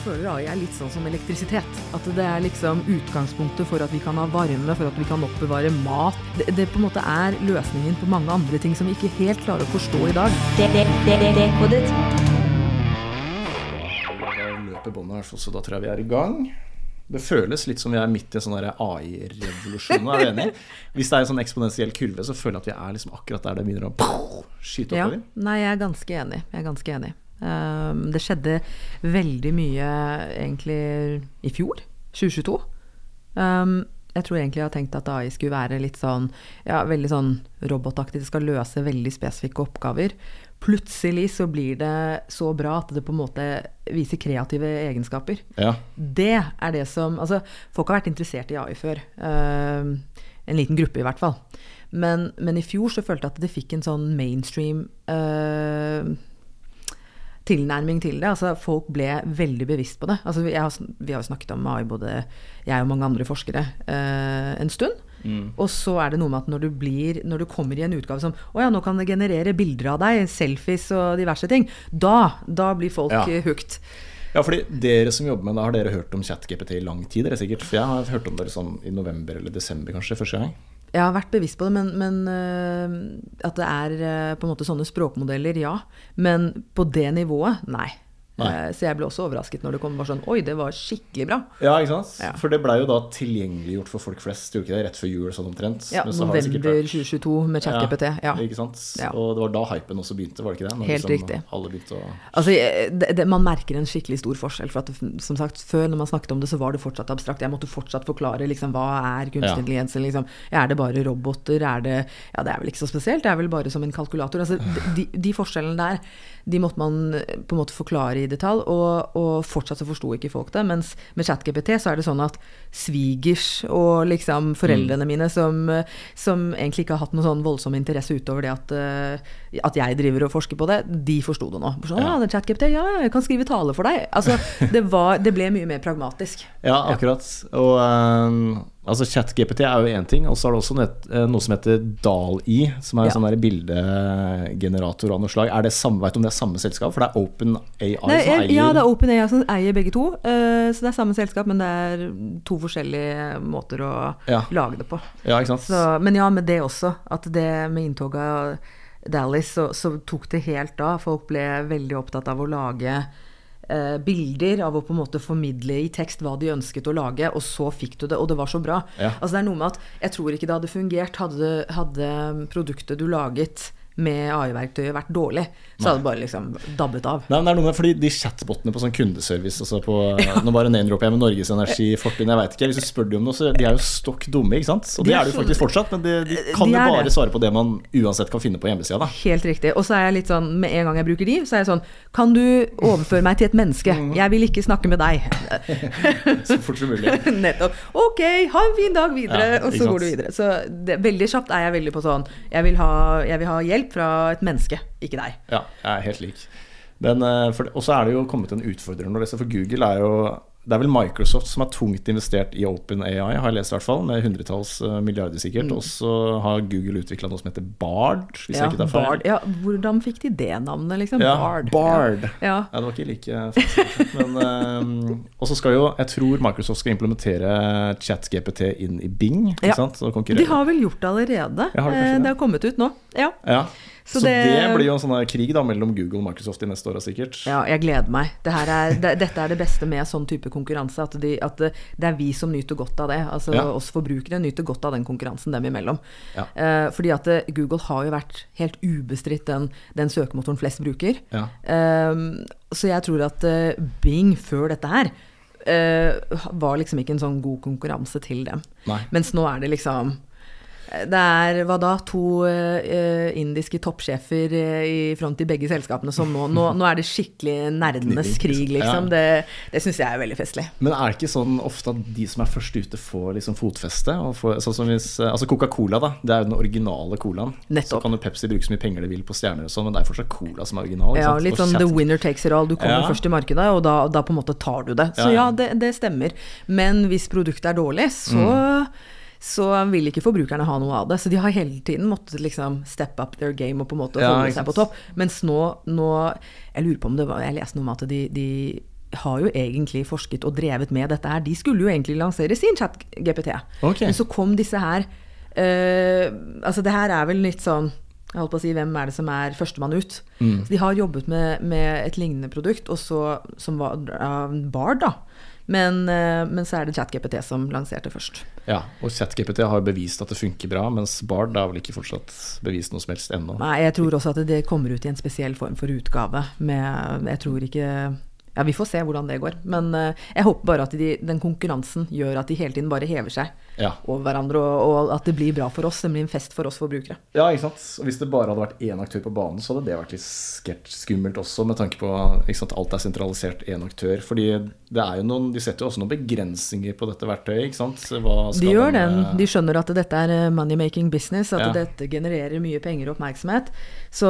Jeg føler AI er litt sånn som elektrisitet. At det er liksom utgangspunktet for at vi kan ha varme, for at vi kan oppbevare mat. Det, det på en måte er løsningen på mange andre ting som vi ikke helt klarer å forstå i dag. det løper båndet her, så da tror jeg vi er i gang. Det føles litt som vi er midt i en sånn AI-revolusjon. Er du enig? Hvis det er en sånn eksponentiell kurve, så føler jeg at vi er liksom akkurat der det begynner å skyte Ja, oppover. nei, jeg er ganske enig. Jeg er ganske enig. Um, det skjedde veldig mye egentlig i fjor, 2022. Um, jeg tror egentlig jeg har tenkt at AI skulle være litt sånn ja, veldig sånn robotaktig. Det skal løse veldig spesifikke oppgaver. Plutselig så blir det så bra at det på en måte viser kreative egenskaper. Ja. Det er det som Altså, folk har vært interessert i AI før. Um, en liten gruppe, i hvert fall. Men, men i fjor så følte jeg at det fikk en sånn mainstream uh, tilnærming til det. Altså, folk ble veldig bevisst på det. Altså, har, vi har jo snakket om AI, både jeg og mange andre forskere, eh, en stund. Og så er det noe med at når du, blir, når du kommer i en utgave som Å ja, nå kan det generere bilder av deg, selfies og diverse ting. Da, da blir folk Ja. hooked. ja, fordi dere som jobber med det, har dere hørt om ChatGPT i lang tid? Dere sikkert? For jeg har hørt om dere sånn i november eller desember kanskje, første gang. Jeg har vært bevisst på det, men, men øh, at det er øh, på en måte sånne språkmodeller, ja. Men på det nivået, nei. Nei. Eh, Så jeg ble også overrasket når det kom bare sånn Oi, det var skikkelig bra. Ja, ikke sant? Ja. For det blei jo da tilgjengeliggjort for folk flest, gjorde ikke det? Rett før jul sånn omtrent. Ja, Men så har det sikkert vært- 2022 med ChatGPT. Ja. Ikke sant? Ja. Og det var da hypen også begynte, var det ikke det? Når Helt liksom riktig. Alle begynte å Altså, det, det, man merker en skikkelig stor forskjell. For at som sagt, Før når man snakket om det, så var det fortsatt abstrakt. Jeg måtte fortsatt forklare liksom, hva er kunstig Ja. intelligens. Liksom, er det bare roboter? Er det Ja, det er vel ikke så spesielt. Det er vel bare som en kalkulator. Altså, de, de forskjellene der, de måtte man eh, på en måte forklare i detalj. Og, og fortsatt så forsto ikke folk det. Mens med ChatGPT så er det sånn at svigers og liksom foreldrene mine, som, eh, som egentlig ikke har hatt noen sånn voldsom interesse utover det at, eh, at jeg driver og forsker på det, de forsto det nå. Sånn, ja, det ChatGPT, ja, jeg kan skrive tale for deg. Altså, det, var, det ble mye mer pragmatisk. Ja, akkurat. Og ehm, altså ChatGPT er jo én ting, og så er det også eh, noe som heter DAL-I, som er en Ja. sånn bildegenerator av noe slag. Er det samme, vet du om det er samme selskap? For det er OpenAI som eier ja, det er OpenAI som eier begge to, eh, så det er samme selskap, men det er to forskjellige måter å Ja. lage det på. Ja, ikke sant? Så, men ja, med det også. At det med inntoget av Dallas, så, så tok det helt av. Folk ble veldig opptatt av å lage eh, bilder, av å på en måte formidle i tekst hva de ønsket å lage, og så fikk du det, og det var så bra. Ja. Altså det er noe med at jeg tror ikke det hadde fungert hadde, hadde produktet du laget med AI-verktøyet vært dårlig, så hadde det bare liksom dabbet av. Nei, men det er noe med fordi De chatbotene på sånn kundeservice altså på, Nå bare name-dropper jeg med Norges Energi, Fortun, jeg vet ikke. Hvis du spør dem om noe, så de er jo stokk dumme, ikke sant? Og De det er er jo faktisk fortsatt, men de, de kan De jo bare det. svare på det man uansett kan finne på hjemmesida, da. Helt riktig. Og så er jeg litt sånn, med en gang jeg bruker de, så er jeg sånn Kan du overføre meg til et menneske? Mm. Jeg vil ikke snakke med deg. Så fort som mulig. Nettopp. Ok, ha en fin dag videre, Ja, og så sant. går du videre. Så det, veldig kjapt er jeg veldig på sånn jeg vil, ha, jeg vil ha hjelp fra et menneske, ikke deg. Ja, jeg er helt lik. Eh, og så er det jo kommet en utfordrer nå. For Google er jo Det er vel Microsoft som er tungt investert i OpenAI, har jeg lest i hvert fall, med hundretalls eh, milliarder sikkert. Og så har Google utvikla noe som heter Bard, hvis Ja, jeg ikke tar feil. Bard. Ja, hvordan fikk de det navnet, liksom? Ja, Bard. Bard. Ja. Ja, det var ikke like fancy. Men, eh, og så skal jo, jeg tror Microsoft skal implementere ChatGPT inn i Bing. Ikke sant? Og konkurrere. De har vel gjort det allerede. Har Eh, det? det har kommet ut nå. Ja. ja. Så Så, det, det- blir jo en sånn krig da mellom Google og Microsoft de neste åra, sikkert. Ja, jeg gleder meg. Det her er, det, dette er det beste med sånn type konkurranse. At, de, at det, det er vi som nyter godt av det. Altså Ja. oss forbrukere nyter godt av den konkurransen dem imellom. Ja. Eh, fordi at eh, Google har jo vært helt ubestridt den, den søkemotoren flest bruker. Ja. Eh, så jeg tror at eh, Bing før dette her eh, var liksom ikke en sånn god konkurranse til dem. Nei. Mens nå er det liksom Det er hva da, to uh, indiske toppsjefer eh, i front i begge selskapene som nå Nå, nå er det skikkelig nerdenes krig, liksom. ja. Det, det syns jeg er veldig festlig. Men er det ikke sånn ofte at de som er først ute, får liksom fotfeste? Og får, sånn som hvis, altså Coca-Cola, da. Det er jo den originale colaen. Nettopp. Så kan jo Pepsi bruke så mye penger de vil på stjerner og sånn, men det er fortsatt Cola som er original. Ja, sant? litt sånn the winner takes it all. Du kommer Ja. først i markedet, og da, da på en måte tar du det. Så Ja, ja, ja. det, det stemmer. Men hvis produktet er dårlig, så Mm. Så vil ikke forbrukerne ha noe av det. Så de har hele tiden måttet liksom step up their game og på en måte holde seg på topp. Mens nå, nå Jeg lurer på om det var Jeg leste noe om at de, de har jo egentlig forsket og drevet med dette her. De skulle jo egentlig lansere sin chat-GPT. Okay. Men så kom disse her uh, Altså det her er vel litt sånn jeg holdt på å si, Hvem er det som er førstemann ut? Mm. Så De har jobbet med, med et lignende produkt, og så, som var uh, Bard. da. Men, eh, men så er det ChatGPT som lanserte først. Ja, og ChatGPT har jo bevist at det funker bra, mens Bard har vel ikke fortsatt bevist noe som helst ennå. Nei, Jeg tror også at det kommer ut i en spesiell form for utgave. Med, jeg tror ikke Ja, Vi får se hvordan det går. Men uh, jeg håper bare at de, den konkurransen gjør at de hele tiden bare hever seg Ja. over hverandre, og, og at det blir bra for oss. Det blir en fest for oss forbrukere. Ja, ikke sant. Og hvis det bare hadde vært én aktør på banen, så hadde det vært litt skert skummelt også, med tanke på at alt er sentralisert én aktør. Fordi det er jo noen, de setter jo også noen begrensninger på dette verktøyet, ikke sant. De gjør den, den. eh, De skjønner at dette er eh, money-making business, at Ja. dette genererer mye penger og oppmerksomhet. Så,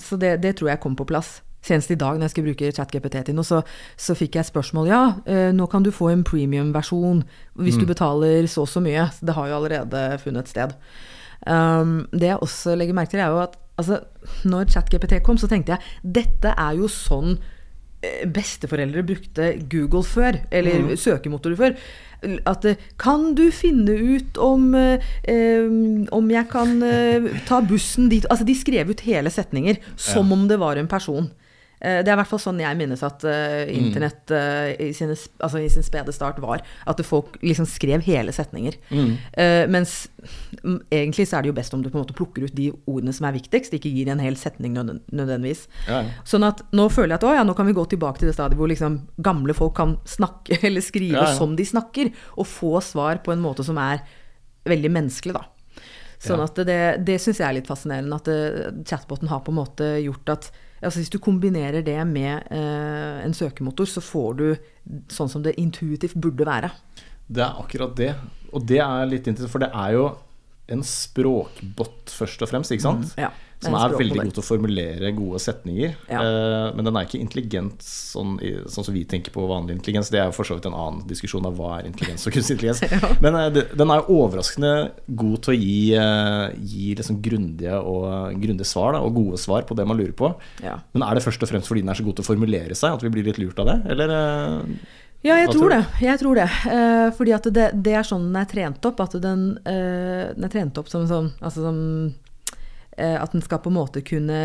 så det, det tror jeg kom på plass. Senest i dag når jeg skulle bruke ChatGPT til noe, så, så fikk jeg spørsmål ja, eh, nå kan du få en premium-versjon hvis Mm. du betaler så og så mye. Det har jo allerede funnet sted. Um, det jeg også legger merke til, er jo at altså, når ChatGPT kom, så tenkte jeg dette er jo sånn eh, besteforeldre brukte Google før, eller søkemotorer før. At eh, Kan du finne ut om eh, Om jeg kan eh, ta bussen dit Altså, de skrev ut hele setninger som om det var en person. Eh, Det er i hvert fall sånn jeg minnes at uh, internett uh, i, sine, altså i sin spede start var. At folk liksom skrev hele setninger. Eh, mens mm, egentlig så er det jo best om du på en måte plukker ut de ordene som er viktigst, ikke gir en hel setning nød nødvendigvis. Ja, ja. Sånn at nå føler jeg at å ja, nå kan vi gå tilbake til det stadiet hvor liksom gamle folk kan snakke eller skrive Ja, som de snakker, og få svar på en måte som er veldig menneskelig, da. Sånn at det, det syns jeg er litt fascinerende, at chatboten har på en måte gjort at altså Hvis du kombinerer det med eh, en søkemotor, så får du sånn som det intuitivt burde være. Det er akkurat det. Og det er litt interessant, for det er jo en språkbot først og fremst, ikke sant? Ja, det Som er veldig god til å formulere gode setninger. Ja. Eh, men den er ikke intelligent sånn, sånn som vi tenker på vanlig intelligens. Det er jo for så vidt en annen diskusjon av hva er intelligens og kunstig intelligens. Men eh, den er overraskende god til å gi, eh, gi liksom grundige, og, grundige svar, da, og gode svar på det man lurer på. Ja. Men er det først og fremst fordi den er så god til å formulere seg, at vi blir litt lurt av det? Eller Ja, jeg tror det. Jeg tror det. Eh, fordi at det, det er sånn den er trent opp. At den, eh, den er trent opp som sånn altså som, At den skal på en måte kunne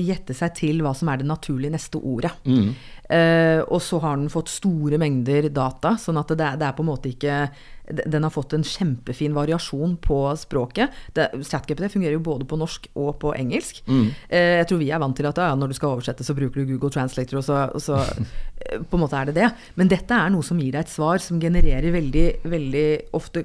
gjette seg til hva som er det naturlige neste ordet. mm. Eh, og så har den fått store mengder data, sånn at det, det er på en måte ikke Den har fått en kjempefin variasjon på språket. ChatGPT fungerer jo både på norsk og på engelsk. Eh, jeg tror vi er vant til at ja, når du skal oversette, så bruker du Google Translator, og så, og så eh, på en måte er det det. Men dette er noe som gir deg et svar som genererer veldig, veldig ofte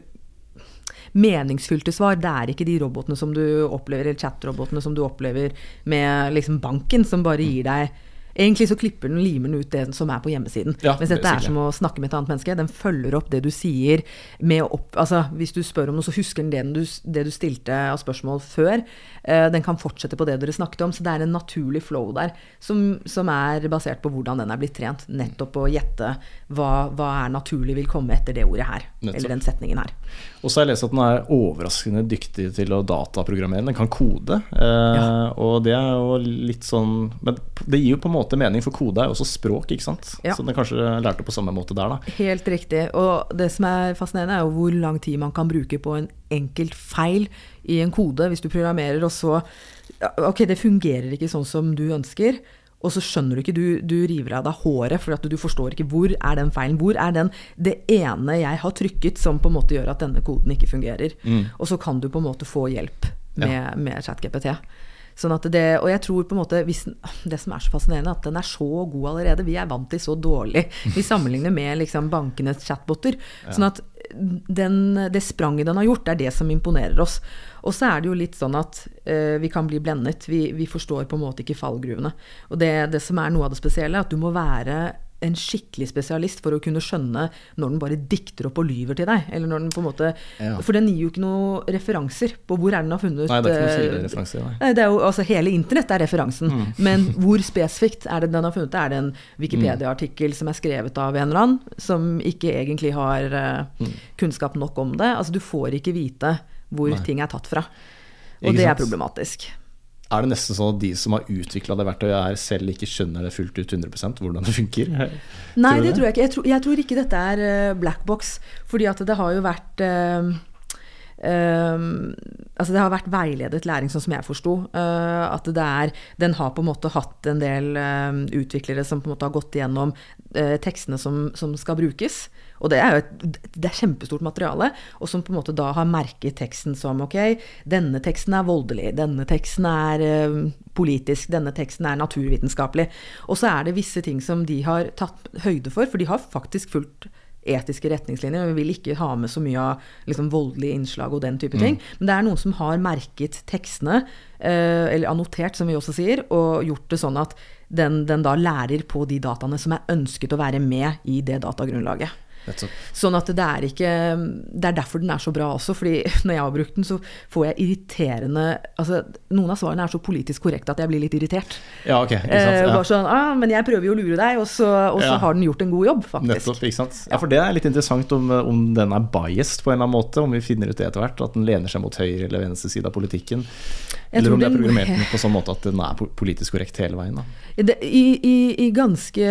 meningsfylte svar. Det er ikke de robotene som du opplever, eller chat-robotene som du opplever med liksom banken, som bare gir deg Egentlig så klipper den, limer den ut det som er på hjemmesiden. Ja, Mens dette er som å snakke med et annet menneske. Den følger opp det du sier med opp... Altså, hvis du spør om noe, så husker den det du, det du stilte av spørsmål før. Uh, den kan fortsette på det dere snakket om. Så det er en naturlig flow der, som, som er basert på hvordan den er blitt trent. Nettopp å gjette hva, hva er naturlig vil komme etter det ordet her. Nettopp. Eller den setningen her. Og så har jeg lest at den er overraskende dyktig til å dataprogrammere. Den kan kode. Uh, Ja. Og det er jo litt sånn Men det gir jo på en måte mening, for kode er jo også språk, ikke sant? Ja. Så den kanskje lærte på samme måte der, da. Helt riktig. Og det som er fascinerende, er jo hvor lang tid man kan bruke på en enkelt feil i en kode. Hvis du programmerer, og så Ok, det fungerer ikke sånn som du ønsker. Og så skjønner du ikke, du, du river av deg håret, for at du forstår ikke hvor er den feilen. Hvor er den, det ene jeg har trykket som på en måte gjør at denne koden ikke fungerer. Og så kan du på en måte få hjelp med, med ChatGPT. Sånn at det, og jeg tror på en måte den- Det som er så fascinerende, at den er så god allerede. Vi er vant til så dårlig. Vi sammenligner med liksom bankenes chatboter. Sånn at den, det spranget den har gjort, det er det som imponerer oss. Og så er det jo litt sånn at uh, vi kan bli blendet. Vi, vi, forstår på en måte ikke fallgruvene. Og det, det som er noe av det spesielle, er at du må være en skikkelig spesialist for å kunne skjønne når den bare dikter opp og lyver til deg. Eller når den på en måte Ja. For den gir jo ikke noen referanser på hvor er den har funnet Nei, det er ikke noen eh, kildereferanse. Nei. Det er jo, altså Hele internett er referansen, Mm. men hvor spesifikt er det den har funnet det? Er det en Wikipedia-artikkel som er skrevet av en eller annen, som ikke egentlig har Mm. kunnskap nok om det? Altså Du får ikke vite hvor Nei. ting er tatt fra. Og Ikke det er problematisk. Er det nesten sånn at de som har utvikla det verktøyet, er selv ikke skjønner det fullt ut 100% hvordan det funker? Nei, Tror det det? tror jeg ikke. Jeg tror, jeg tror ikke dette er eh, black box. Fordi at det har jo vært eh, eh, altså det har vært veiledet læring, sånn som jeg forsto. eh, at det er Den har på en måte hatt en del utviklere som på en måte har gått igjennom eh, tekstene som, som skal brukes. Og det er jo et det er kjempestort materiale, og som på en måte da har merket teksten som ok, denne teksten er voldelig, denne teksten er eh, politisk, denne teksten er naturvitenskapelig. Og så er det visse ting som de har tatt høyde for, for de har faktisk fulgt etiske retningslinjer. og Vi vil ikke ha med så mye av liksom, voldelige innslag og den type ting. Men det er noen som har merket tekstene, eh, eller annotert, som vi også sier, og gjort det sånn at den, den da lærer på de dataene som er ønsket å være med i det datagrunnlaget. Sånn at det er ikke Det er derfor den er så bra også, fordi når jeg har brukt den, så får jeg irriterende Altså, noen av svarene er så politisk korrekte at jeg blir litt irritert. Ja, ok. Ikke Eh, sant? Ja. bare sånn ah, Men jeg prøver jo å lure deg, og så, og så Ja. har den gjort en god jobb, faktisk. Nettopp, ikke sant? Ja, for det er litt interessant om, om den er biased på en eller annen måte, om vi finner ut det etter hvert, at den lener seg mot høyre eller venstre side av politikken. Jeg Eller om det er programmert den på sånn måte at den er politisk korrekt hele veien. Da. Det, i, i, I ganske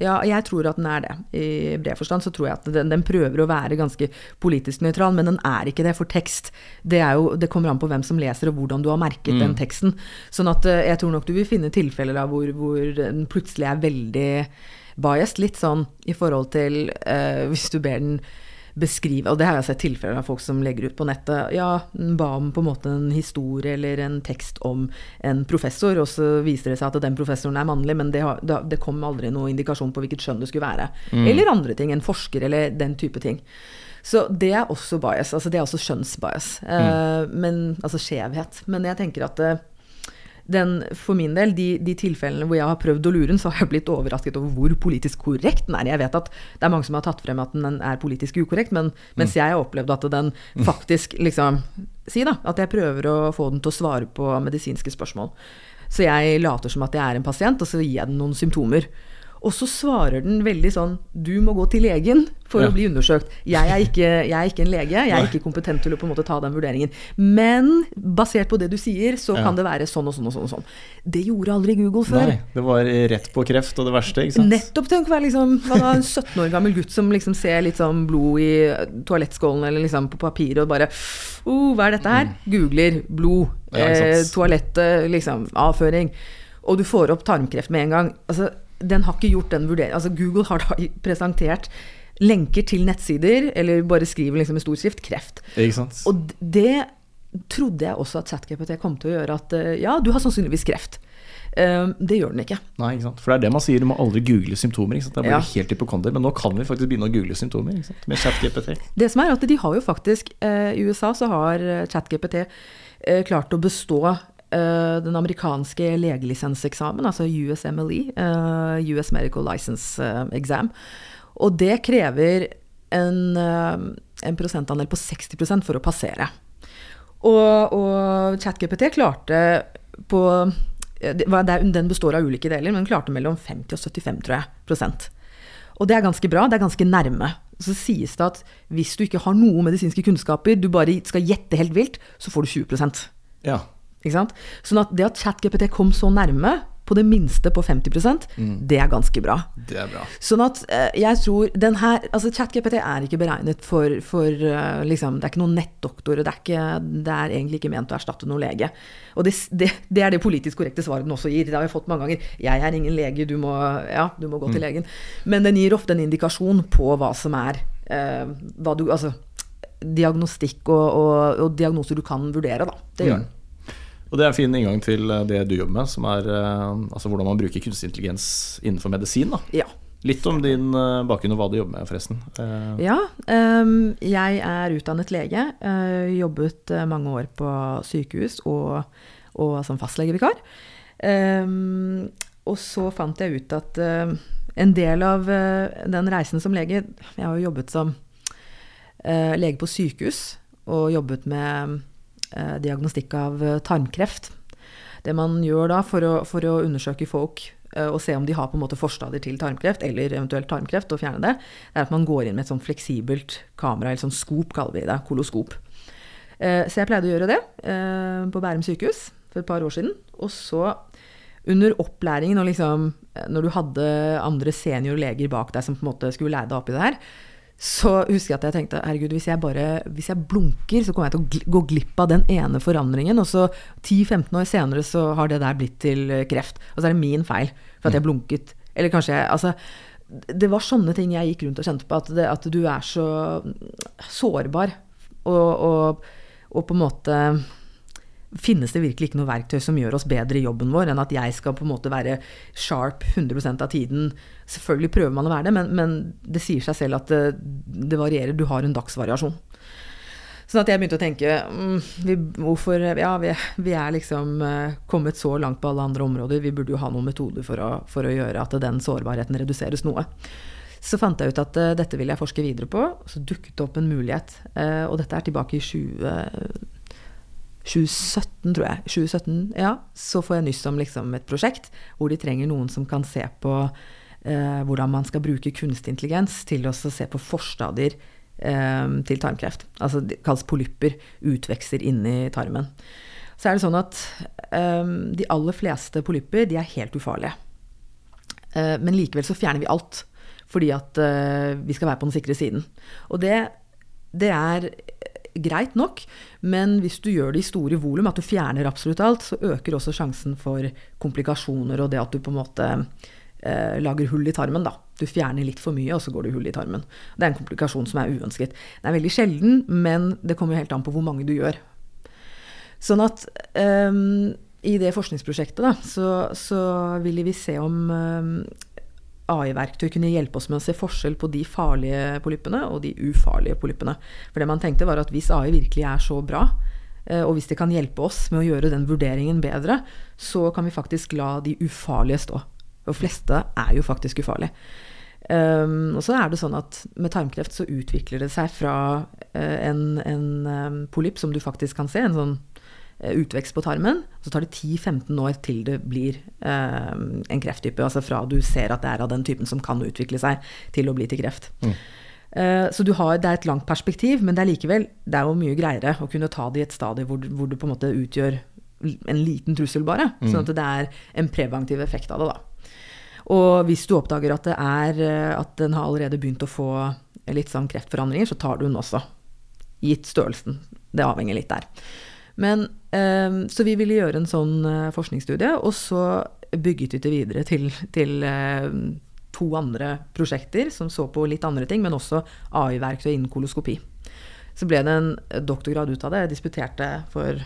Ja, jeg tror at den er det. I bred forstand så tror jeg at den, den prøver å være ganske politisk nøytral, men den er ikke det for tekst. Det, er jo, det kommer an på hvem som leser og hvordan du har merket den teksten. Sånn at eh, jeg tror nok du vil finne tilfeller av hvor, hvor den plutselig er veldig biased. Litt sånn i forhold til uh, hvis du ber den beskrive Og det har jeg sett tilfeller av folk som legger ut på nettet. Ja, ba om på en måte en historie eller en tekst om en professor, og så viser det seg at den professoren er mannlig, men det, har, det, kom aldri noen indikasjon på hvilket skjønn det skulle være. Eller andre ting. En forsker eller den type ting. Så det er også bias. Altså det er også skjønnsbias. Eh, men, altså skjevhet. Men jeg tenker at eh, den, for min del, de, de tilfellene hvor jeg har prøvd å lure den, så har jeg blitt overrasket over hvor politisk korrekt den er. Jeg vet at det er mange som har tatt frem at den er politisk ukorrekt, men mens jeg har opplevd at den faktisk liksom Si da, at jeg prøver å få den til å svare på medisinske spørsmål. Så jeg later som at jeg er en pasient, og så gir jeg den noen symptomer. Og så svarer den veldig sånn Du må gå til legen for Ja. å bli undersøkt. Jeg er, ikke, jeg er ikke en lege, jeg er ikke kompetent til å på en måte ta den vurderingen. Men basert på det du sier, så Ja. kan det være sånn og sånn og sånn. og sånn. Det gjorde aldri Google før. Nei, det var rett på kreft og det verste, ikke sant? Nettopp tenk å være liksom, en 17 år gammel gutt som liksom ser litt sånn blod i toalettskålen eller liksom på papiret og bare oh, Hva er dette her? Googler blod, Mm. Ja, eh, toalettet, liksom, avføring. Og du får opp tarmkreft med en gang. Altså, den har ikke gjort den vurderingen. Altså, Google har da presentert lenker til nettsider, eller bare skriver liksom i stor skrift 'kreft'. Og det trodde jeg også at ChatGPT kom til å gjøre at eh, ja, du har sannsynligvis kreft. Eh, det gjør den ikke. Nei, ikke sant? For det er det man sier, du må aldri google symptomer. Ikke sant? Det bare Ja. helt hypokonder. Men nå kan vi faktisk begynne å google symptomer ikke sant? med ChatGPT. Det som er at de har jo faktisk eh, I USA så har eh, ChatGPT klart å bestå den amerikanske legelisenseksamen, altså USMLE, eh, US Medical License eh, Exam. Og det krever en, eh, en prosentandel på 60 for å passere. Og, og ChatGPT klarte på eh, Den består av ulike deler, men klarte mellom 50 og 75 tror jeg, prosent. Og det er ganske bra, det er ganske nærme. Så sies det at hvis du ikke har noen medisinske kunnskaper, du bare skal gjette helt vilt, så får du 20% Ja. Ikke sant? Sånn at det at ChatGPT kom så nærme, på det minste på 50% det er ganske bra. Det er bra. Sånn at eh, jeg tror den her Altså ChatGPT er ikke beregnet for, for uh, liksom Det er ikke noen nettdoktor, det er, ikke, det er egentlig ikke ment å erstatte noen lege. Og det, det, det er det politisk korrekte svaret den også gir. Det har jeg fått mange ganger. Jeg er ingen lege, du må, ja, du må gå til legen. Men den gir ofte en indikasjon på hva som er uh, hva du, Altså diagnostikk og, og, og diagnoser du kan vurdere, da. Det gjør den. Og det er en fin inngang til eh, det du jobber med, som er eh, altså hvordan man bruker kunstig intelligens innenfor medisin. Da. Ja. Litt om din eh, bakgrunn og hva du jobber med, forresten. Ja, ehm, jeg er utdannet lege. jobbet mange år på sykehus og, og som fastlegevikar. Ehm, og så fant jeg ut at en del av den reisen som lege Jeg har jo jobbet som lege på sykehus og jobbet med diagnostikk av eh, tarmkreft. Det man gjør da for å, for å undersøke folk eh, og se om de har på en måte forstadier til tarmkreft, eller eventuelt tarmkreft, og fjerne det, det er at man går inn med et sånn fleksibelt kamera, eller sånn skop kaller vi det, koloskop. Eh, Så jeg pleide å gjøre det eh, på Bærum sykehus for et par år siden. Og så under opplæringen, og liksom, eh, når du hadde andre seniorleger bak deg som på en måte skulle lære deg opp i det her, så husker jeg at jeg tenkte herregud, hvis jeg bare hvis jeg blunker, så kommer jeg til å gå glipp av den ene forandringen. Og så 10-15 år senere så har det der blitt til kreft. Og så er det min feil for at jeg blunket. Eller kanskje jeg Altså, det var sånne ting jeg gikk rundt og kjente på. At, det, at du er så sårbar. Og, og, og på en måte finnes det virkelig ikke noe verktøy som gjør oss bedre i jobben vår, enn at jeg skal på en måte være sharp 100% av tiden. Selvfølgelig prøver man å være det, men, men det sier seg selv at det, det varierer. Du har en dagsvariasjon. Sånn at jeg begynte å tenke mm, vi, hvorfor, ja, vi, vi er liksom eh, kommet så langt på alle andre områder. Vi burde jo ha noen metoder for å, for å gjøre at den sårbarheten reduseres noe. Så fant jeg ut at eh, dette ville jeg forske videre på. Så dukket det opp en mulighet. eh, og dette er tilbake i 20, 2017, tror jeg. 2017, ja. Så får jeg nyss om liksom et prosjekt hvor de trenger noen som kan se på eh, hvordan man skal bruke kunstig intelligens til å se på forstadier eh, til tarmkreft. Altså det kalles polypper. Utvekster inni tarmen. Så er det sånn at eh, de aller fleste polypper de er helt ufarlige. Eh, men likevel så fjerner vi alt. Fordi at eh, vi skal være på den sikre siden. Og det, det er greit nok, men hvis du gjør det i store volum, at du fjerner absolutt alt, så øker også sjansen for komplikasjoner og det at du på en måte eh, lager hull i tarmen. Da. Du fjerner litt for mye, og så går det hull i tarmen. Det er en komplikasjon som er uønsket. Den er veldig sjelden, men det kommer helt an på hvor mange du gjør. Sånn at eh, i det forskningsprosjektet da, så, så ville vi se om ehm, AI-verktøy kunne hjelpe oss med å se forskjell på de farlige polyppene og de ufarlige polyppene. For det man tenkte var at hvis AI virkelig er så bra, eh, og hvis det kan hjelpe oss med å gjøre den vurderingen bedre, så kan vi faktisk la de ufarlige stå. De fleste er jo faktisk ufarlige. Um, og så er det sånn at med tarmkreft så utvikler det seg fra uh, en, en um, polypp som du faktisk kan se, en sånn utvekst på tarmen, så tar det 10-15 år til det blir eh, en krefttype. Altså fra du ser at det er av den typen som kan utvikle seg, til å bli til kreft. Mm. Eh, så du har, det er et langt perspektiv, men det er likevel det er jo mye greiere å kunne ta det i et stadie hvor, hvor du på en måte utgjør en liten trussel, bare. Sånn at det er en preventiv effekt av det, da. Og hvis du oppdager at, det er, eh, at den har allerede begynt å få litt sånn kreftforandringer, så tar du den også. Gitt størrelsen. Det avhenger litt der. Men, eh, så vi ville gjøre en sånn eh, forskningsstudie, og så bygget vi det videre til, til eh, to andre prosjekter som så på litt andre ting, men også AI-verktøy innen koloskopi. Så ble det en doktorgrad ut av det. Jeg disputerte for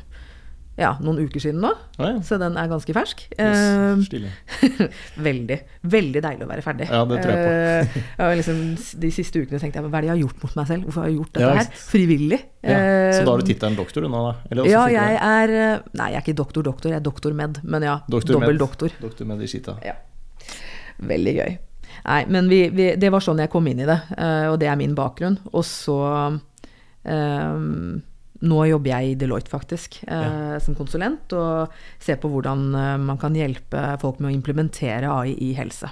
ja, noen uker siden nå, Ja, ja. så den er ganske fersk. Yes, Eh, veldig. Veldig deilig å være ferdig. Ja, det tror jeg på. ja, liksom, de siste ukene tenkte jeg hva er det jeg har gjort mot meg selv? Hvorfor har jeg gjort dette Ja, her? Frivillig. Så da har du Eh, tittelen doktor nå, da? Ja, jeg er eh, Nei, jeg er ikke doktor-doktor, jeg er doktor-med. Men ja, Doktor dobbel med. doktor. Doktor med i skita. Ja. Veldig gøy. Nei, men vi, vi, det var sånn jeg kom inn i det, eh, og det er min bakgrunn. Og så eh, Nå jobber jeg i Deloitte, faktisk, eh, som konsulent, og ser på hvordan eh, man kan hjelpe folk med å implementere AI i helse.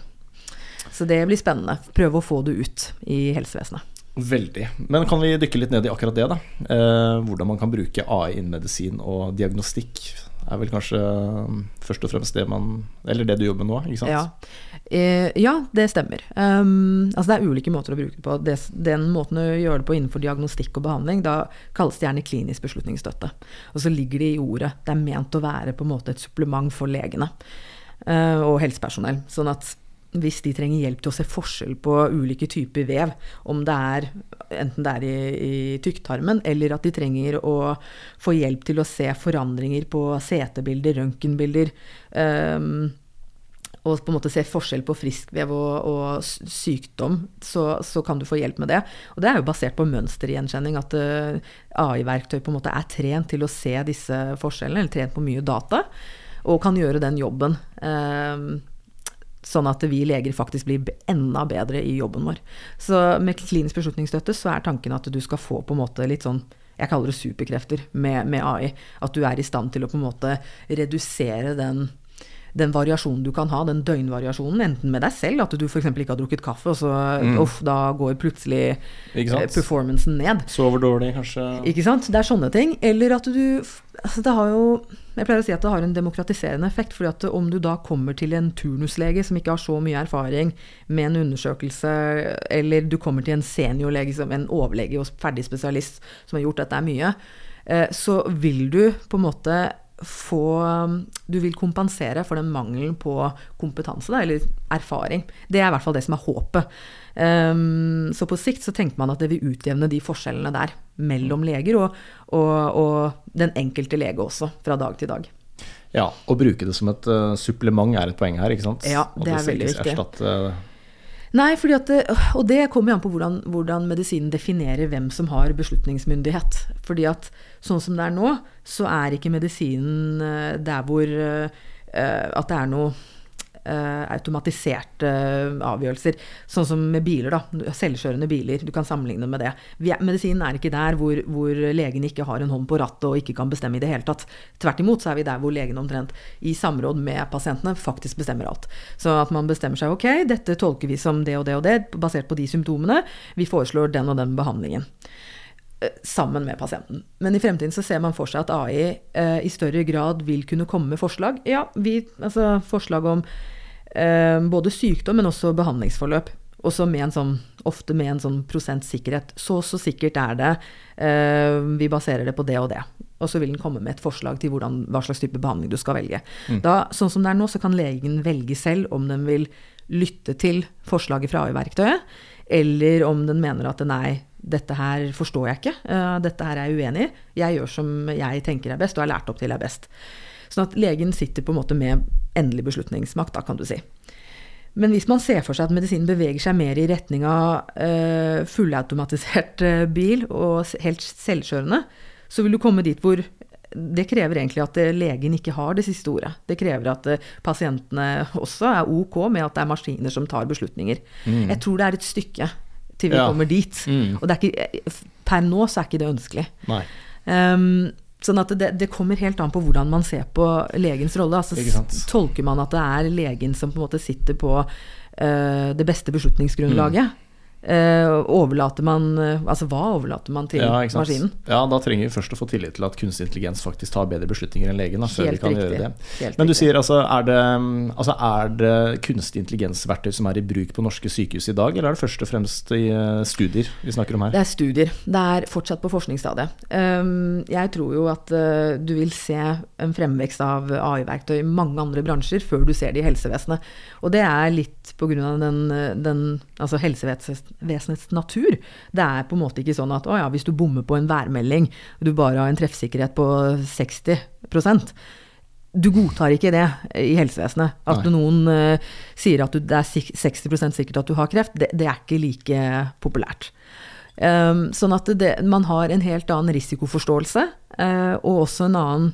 Så det blir spennende. Prøve å få det ut i helsevesenet. Veldig. Men kan vi dykke litt ned i akkurat det, da? Eh, hvordan man kan bruke AI innen medisin og diagnostikk. Er vel kanskje um, først og fremst det man Eller det du jobber med nå, ikke sant? Ja, eh, ja det stemmer. Um, altså det er ulike måter å bruke det på. Det, den måten å gjøre det på innenfor diagnostikk og behandling, da kalles det gjerne klinisk beslutningsstøtte. Og så ligger det i ordet. Det er ment å være på en måte et supplement for legene uh, og helsepersonell. Sånn at hvis de trenger hjelp til å se forskjell på ulike typer vev, om det er enten det er i, i tykktarmen, eller at de trenger å få hjelp til å se forandringer på CT-bilder, røntgenbilder, um, og på en måte se forskjell på friskvev og, og sykdom, så, så, kan du få hjelp med det. Og det er jo basert på mønstergjenkjenning, at uh, AI-verktøy på en måte er trent til å se disse forskjellene, eller trent på mye data, og kan gjøre den jobben. Uh, sånn at vi leger faktisk blir enda bedre i jobben vår. Så med klinisk beslutningsstøtte så er tanken at du skal få på en måte litt sånn jeg kaller det superkrefter med, med AI. At du er i stand til å på en måte redusere den den variasjonen du kan ha, den døgnvariasjonen, enten med deg selv, at du f.eks. ikke har drukket kaffe, og så mm. uff, da går plutselig eh, performancen ned. Sover dårlig, kanskje. Ikke sant. Det er sånne ting. Eller at du altså Det har jo Jeg pleier å si at det har en demokratiserende effekt. fordi at om du da kommer til en turnuslege som ikke har så mye erfaring med en undersøkelse, eller du kommer til en seniorlege, en overlege og ferdig spesialist som har gjort dette mye, eh, så vil du på en måte få Du vil kompensere for den mangelen på kompetanse, da, eller erfaring. Det er i hvert fall det som er håpet. Um, så på sikt så tenker man at det vil utjevne de forskjellene der mellom leger og, og, og den enkelte lege også, fra dag til dag. Ja, å bruke det som et uh, supplement er et poeng her, ikke sant? Ja, det er veldig viktig. Nei, det, og det kommer jo an på hvordan, hvordan, medisinen definerer hvem som har beslutningsmyndighet. Fordi at sånn som det er nå, så er ikke medisinen eh, der hvor uh, at det er noe automatiserte avgjørelser. Sånn som med biler, da. Selvkjørende biler. Du kan sammenligne med det. Medisinen er ikke der hvor, hvor, legen ikke har en hånd på rattet og ikke kan bestemme i det hele tatt. Tvert imot så er vi der hvor legen omtrent i samråd med pasientene faktisk bestemmer alt. Så at man bestemmer seg ok, dette tolker vi som det og det og det, basert på de symptomene. Vi foreslår den og den behandlingen eh, sammen med pasienten. Men i fremtiden så ser man for seg at AI eh, i større grad vil kunne komme med forslag. Ja, vi, altså forslag om eh, både sykdom, men også behandlingsforløp. Også med en sånn, ofte med en sånn prosent sikkerhet. Så så sikkert er det. Eh, vi baserer det på det og det. Og så vil den komme med et forslag til hvordan, hva slags type behandling du skal velge. Mm. Da, sånn som det er nå, så kan legen velge selv om den vil lytte til forslaget fra AI-verktøyet, eller om den mener at nei, dette her forstår jeg ikke, uh, dette her er jeg uenig i, jeg gjør som jeg tenker er best, og er lært opp til er best. Sånn at legen sitter på en måte med endelig beslutningsmakt, da, kan du si. Men hvis man ser for seg at medisinen beveger seg mer i retning av uh, fullautomatisert uh, bil og helt selvkjørende, så vil du komme dit hvor det krever egentlig at uh, legen ikke har det siste ordet. Det krever at pasientene også er ok med at det er maskiner som tar beslutninger. Mm. Jeg tror det er et stykke til vi ja. kommer dit. Mm. Og ikke, per nå så er ikke det ønskelig. Um, Sånn at det, det, kommer helt an på hvordan man ser på legens rolle. Altså, tolker man at det er legen som på en måte sitter på uh, det beste beslutningsgrunnlaget? Mm. Uh, overlater man uh, Altså hva overlater man til ja, maskinen? Ja, da trenger vi først å få tillit til at kunstig intelligens faktisk tar bedre beslutninger enn legen. Da, før vi kan riktig. gjøre det. Helt Men du riktig. sier altså er, det, altså er det kunstig intelligensverktøy som er i bruk på norske sykehus i dag, eller er det først og fremst i uh, studier vi snakker om her? Det er studier. Det er fortsatt på forskningsstadiet. Um, jeg tror jo at du vil se en fremvekst av AI-verktøy i mange andre bransjer før du ser det i helsevesenet. Og det er litt på av den, den altså helsevesenet vesenets natur. Det er på en måte ikke sånn at å ja, hvis du bommer på en værmelding, du bare har en treffsikkerhet på 60% du godtar ikke det i helsevesenet. At Nei. noen uh, sier at du, det er 60% sikkert at du har kreft, det, det er ikke like populært. Um, sånn at det, man har en helt annen risikoforståelse, uh, og også en annen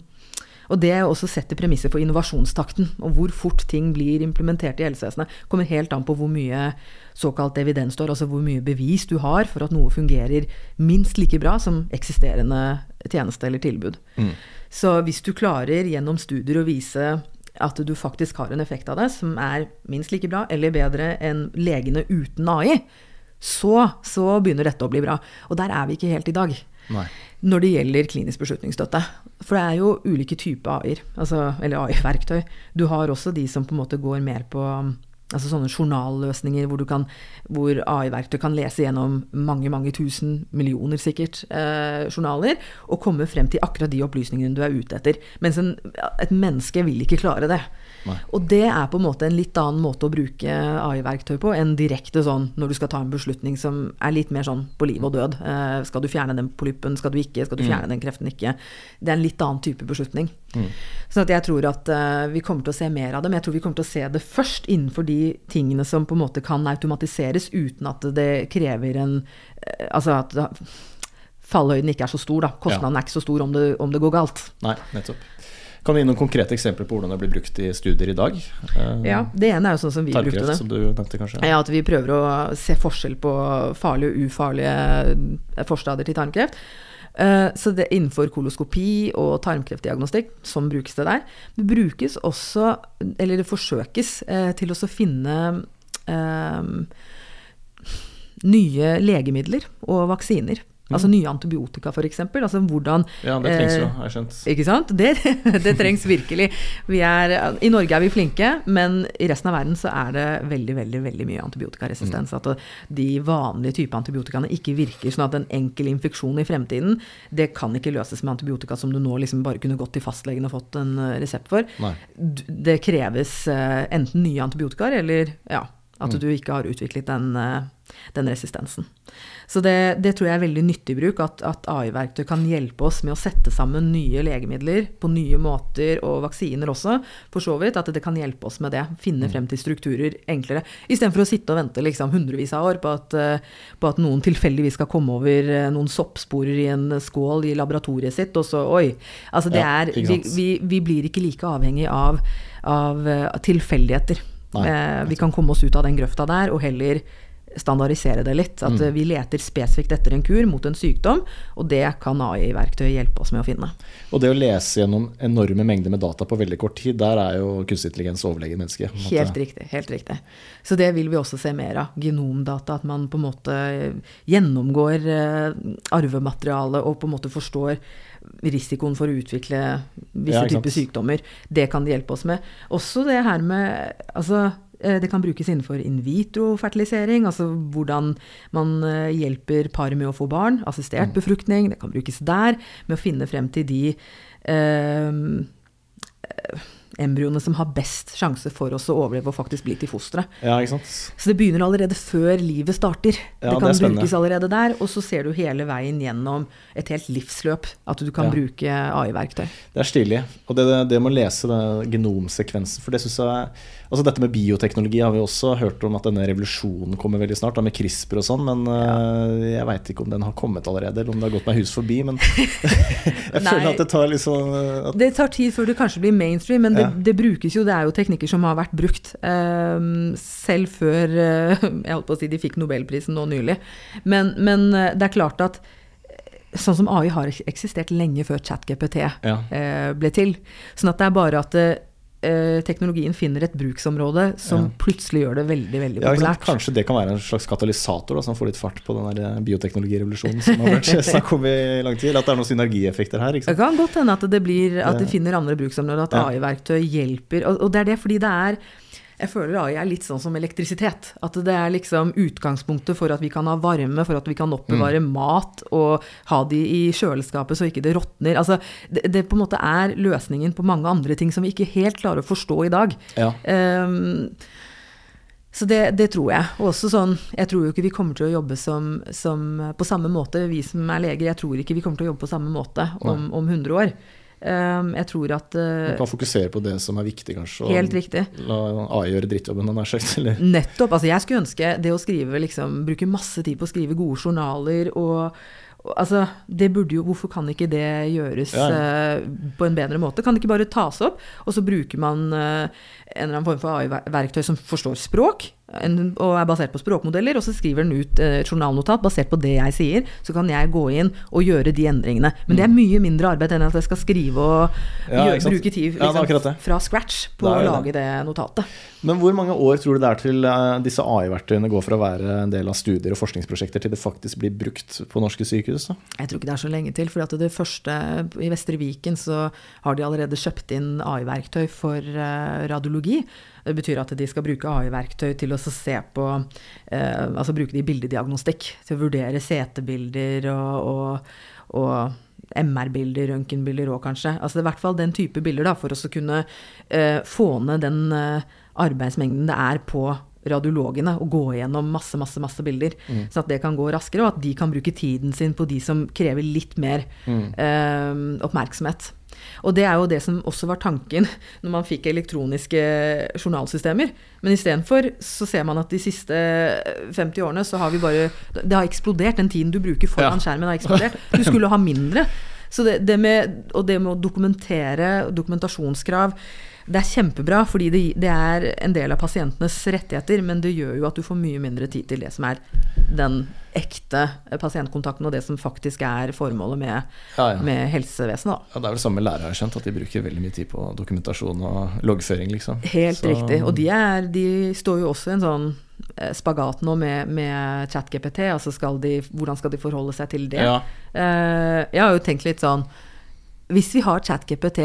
og det også setter premisser for innovasjonstakten. Og hvor fort ting blir implementert i helsevesenet, kommer helt an på hvor mye såkalt evidens står, altså hvor mye bevis du har for at noe fungerer minst like bra som eksisterende tjeneste eller tilbud. Mm. Så hvis du klarer gjennom studier å vise at du faktisk har en effekt av det som er minst like bra eller bedre enn legene uten AI, så, så begynner dette å bli bra. Og der er vi ikke helt i dag. Nei. Når det gjelder klinisk beslutningsstøtte. For det er jo ulike typer AI-er, altså, eller AI-verktøy. Du har også de som på en måte går mer på altså sånne journalløsninger hvor, hvor AI-verktøy kan lese gjennom mange mange tusen millioner sikkert eh, journaler og komme frem til akkurat de opplysningene du er ute etter. Mens en, et menneske vil ikke klare det. Nei. Og det er på en måte en litt annen måte å bruke AI-verktøy på enn direkte sånn når du skal ta en beslutning som er litt mer sånn på liv og død. Eh, skal du fjerne den polyppen, skal du ikke, skal du fjerne den kreften ikke? Det er en litt annen type beslutning. Sånn at jeg tror at eh, vi kommer til å se mer av det, men jeg tror vi kommer til å se det først innenfor de tingene som på en måte kan automatiseres uten at det krever en eh, Altså at fallhøyden ikke er så stor, da. Kostnaden er ikke så stor om det, om det går galt. Nei, nettopp. Kan du gi noen konkrete eksempler på hvordan det blir brukt i studier i dag? Eh, Ja, Det ene er jo sånn som vi brukte det. som du nevnte, kanskje? Ja, at vi prøver å se forskjell på farlige og ufarlige forstader forstadier til tarmkreft. Eh, Så det er innenfor koloskopi og tarmkreftdiagnostikk, som brukes det der. Det brukes også, eller det forsøkes, eh, til å finne um, nye legemidler og vaksiner. Altså nye antibiotika, f.eks. Altså hvordan Ja, det trengs jo, eh, har jeg skjønt. ikke sant? Det, det trengs virkelig. Vi er, I Norge er vi flinke, men i resten av verden så er det veldig veldig, veldig mye antibiotikaresistens. At de vanlige type antibiotikaene ikke virker. Sånn at en enkel infeksjon i fremtiden, det kan ikke løses med antibiotika som du nå liksom bare kunne gått til fastlegen og fått en eh, resept for. Nei. Det kreves eh, enten nye antibiotikaer eller ja, at du ikke har utviklet den, den resistensen. Så det, det tror jeg er veldig nyttig bruk, at, at AI-verktøy kan hjelpe oss med å sette sammen nye legemidler på nye måter, og vaksiner også, for så vidt. At det kan hjelpe oss med det. Finne frem til strukturer enklere. Istedenfor å sitte og vente liksom hundrevis av år på at, eh, på at noen tilfeldigvis skal komme over eh, noen soppsporer i en skål i laboratoriet sitt, og så oi. Altså det er vi, vi, vi blir ikke like avhengig av, av eh, tilfeldigheter. Eh, vi kan komme oss ut av den grøfta der, og heller standardisere det litt. At Mm. vi leter spesifikt etter en kur mot en sykdom, og det kan AI-verktøy hjelpe oss med å finne. Og det å lese gjennom enorme mengder med data på veldig kort tid, der er jo kunstig intelligens overlegen menneske. Helt riktig. helt riktig. Så det vil vi også se mer av. Genomdata. At man på en måte gjennomgår eh, arvematerialet og på en måte forstår risikoen for å utvikle visse Ja, typer sykdommer. Det kan det hjelpe oss med. Også det her med Altså, det kan brukes innenfor in vitro-fertilisering. Altså hvordan man eh, hjelper par med å få barn. Assistert befruktning. Det kan brukes der. Med å finne frem til de eh, embryoene som har best sjanse for oss å overleve og faktisk bli til fostre. Ja. Så det begynner allerede før livet starter. Ja, det kan det brukes allerede der, og så ser du hele veien gjennom et helt livsløp at du kan Ja. bruke AI-verktøy. Det er stilig. Og det, det, det med å lese genomsekvensen, for det syns jeg Altså dette med bioteknologi har vi også hørt om at denne revolusjonen kommer veldig snart, da med CRISPR og sånn, men øh, jeg veit ikke om den har kommet allerede, eller om det har gått meg hus forbi. Men jeg føler at det tar liksom at, Det tar tid før det kanskje blir mainstream, men det, det brukes jo. Det er jo teknikker som har vært brukt Uh, selv før uh, Jeg holdt på å si de fikk nobelprisen nå nylig. Men, men det er klart at sånn som AI har eksistert lenge før ChatGPT Ja. ble til. Sånn at det er bare at eh, teknologien finner et bruksområde som Ja. plutselig gjør det veldig, veldig Ja, populært. Kanskje det kan være en slags katalysator da, som får litt fart på den bioteknologirevolusjonen som har vært snakk om i lang tid? At det er noen synergieffekter her? Det kan godt hende at det, blir, at det Det- finner andre bruksområder, at AI-verktøy hjelper. Og, og det er det fordi det er Jeg føler AI er litt sånn som elektrisitet. At det er liksom utgangspunktet for at vi kan ha varme, for at vi kan oppbevare Mm. mat og ha de i kjøleskapet så ikke det råtner. Altså, det, det på en måte er løsningen på mange andre ting som vi ikke helt klarer å forstå i dag. Ja. Um, så det, det tror jeg. Og også sånn, jeg tror jo ikke vi kommer til å jobbe som, som, på samme måte, vi som er leger. Jeg tror ikke vi kommer til å jobbe på samme måte om, om 100 år. Ehm, jeg tror at eh, Man kan fokusere på det som er viktig, kanskje. og Helt riktig. La AI gjøre drittjobben, nær sagt. Eller? Nettopp. Altså, jeg skulle ønske det å skrive liksom, Bruke masse tid på å skrive gode journaler og, altså, det burde jo, Hvorfor kan ikke det gjøres Ja, ja. Uh, på en bedre måte? Kan det ikke bare tas opp, og så bruker man uh, en eller annen form for AI-verktøy som forstår språk, en, og er basert på språkmodeller, og så skriver den ut eh, et journalnotat basert på det jeg sier. Så kan jeg gå inn og gjøre de endringene. Men det er mye mindre arbeid enn at jeg skal skrive og Ja, gjøre, bruke tid liksom, ja, fra scratch på å lage det. det notatet. Men hvor mange år tror du det er til eh, disse AI-verktøyene går fra å være en del av studier og forskningsprosjekter til det faktisk blir brukt på norske sykehus? Da? Jeg tror ikke det er så lenge til. For det første i Vestre Viken så har de allerede kjøpt inn AI-verktøy for eh, radiologi. Det betyr at de skal bruke AI-verktøy til å se på eh, Altså bruke det i bildediagnostikk. Til å vurdere CT-bilder og, og, og MR-bilder, røntgenbilder òg, kanskje. Altså det er i hvert fall den type bilder, da, for å kunne eh, få ned den eh, arbeidsmengden det er på radiologene og gå gjennom masse, masse, masse bilder. så at det kan gå raskere, og at de kan bruke tiden sin på de som krever litt mer eh, oppmerksomhet. Og det er jo det som også var tanken når man fikk elektroniske journalsystemer. Men istedenfor så ser man at de siste 50 årene så har vi bare Det har eksplodert. Den tiden du bruker foran Ja. skjermen har eksplodert. Du skulle ha mindre. Så det, det med, og det med å dokumentere, dokumentasjonskrav, det er kjempebra, fordi det, det er en del av pasientenes rettigheter, men det gjør jo at du får mye mindre tid til det som er den ekte pasientkontakten, og det som faktisk er formålet med, Ja, ja. med helsevesenet. Da. Ja, det er vel samme lærere, har skjønt, at de bruker veldig mye tid på dokumentasjon og loggføring, liksom. Helt Så- riktig. Og de, er, de står jo også i en sånn eh, spagat nå med, med ChatGPT. Altså skal de, hvordan skal de forholde seg til det? Ja. Eh, jeg har jo tenkt litt sånn Hvis vi har ChatGPT,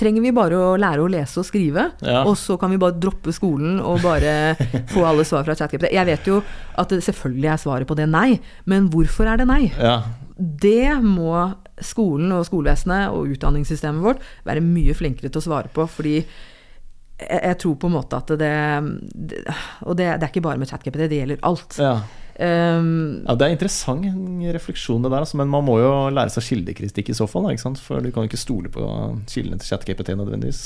trenger vi bare å lære å lese og skrive? Ja. Og så kan vi bare droppe skolen og bare få alle svar fra ChatGPT? Jeg vet jo at det selvfølgelig er svaret på det nei, men hvorfor er det nei? ja. Det må skolen og skolevesenet og utdanningssystemet vårt være mye flinkere til å svare på, fordi jeg, jeg tror på en måte at det, det Og det, det er ikke bare med ChatGPT, det gjelder alt. ja. Um, Ja, Det er interessant refleksjon, det der, altså, men man må jo lære seg kildekritikk i så fall. Da, ikke sant? For du kan jo ikke stole på kildene til ChatGPT nødvendigvis.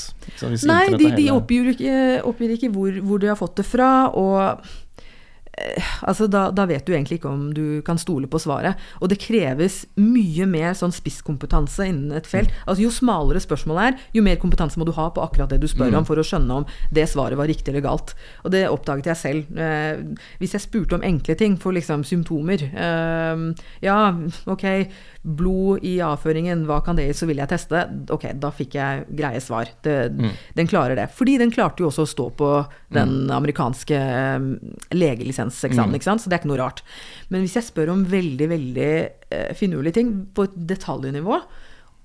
Nei, de, de oppgir ikke, oppgir ikke hvor, hvor de har fått det fra. Og altså, da, da vet du egentlig ikke om du kan stole på svaret. Og det kreves mye mer sånn spisskompetanse innen et felt. Altså, jo smalere spørsmålet er, jo mer kompetanse må du ha på akkurat det du spør om, for å skjønne om det svaret var riktig eller galt. Og det oppdaget jeg selv. Eh, hvis jeg spurte om enkle ting, for liksom symptomer eh, Ja, ok, blod i avføringen, hva kan det gi, så vil jeg teste. Ok, da fikk jeg greie svar. Det, Den klarer det. Fordi den klarte jo også å stå på den amerikanske eh, legelisenseksamen, ikke sant? så det er ikke noe rart. Men hvis jeg spør om veldig, veldig eh, finurlige ting på et detaljnivå,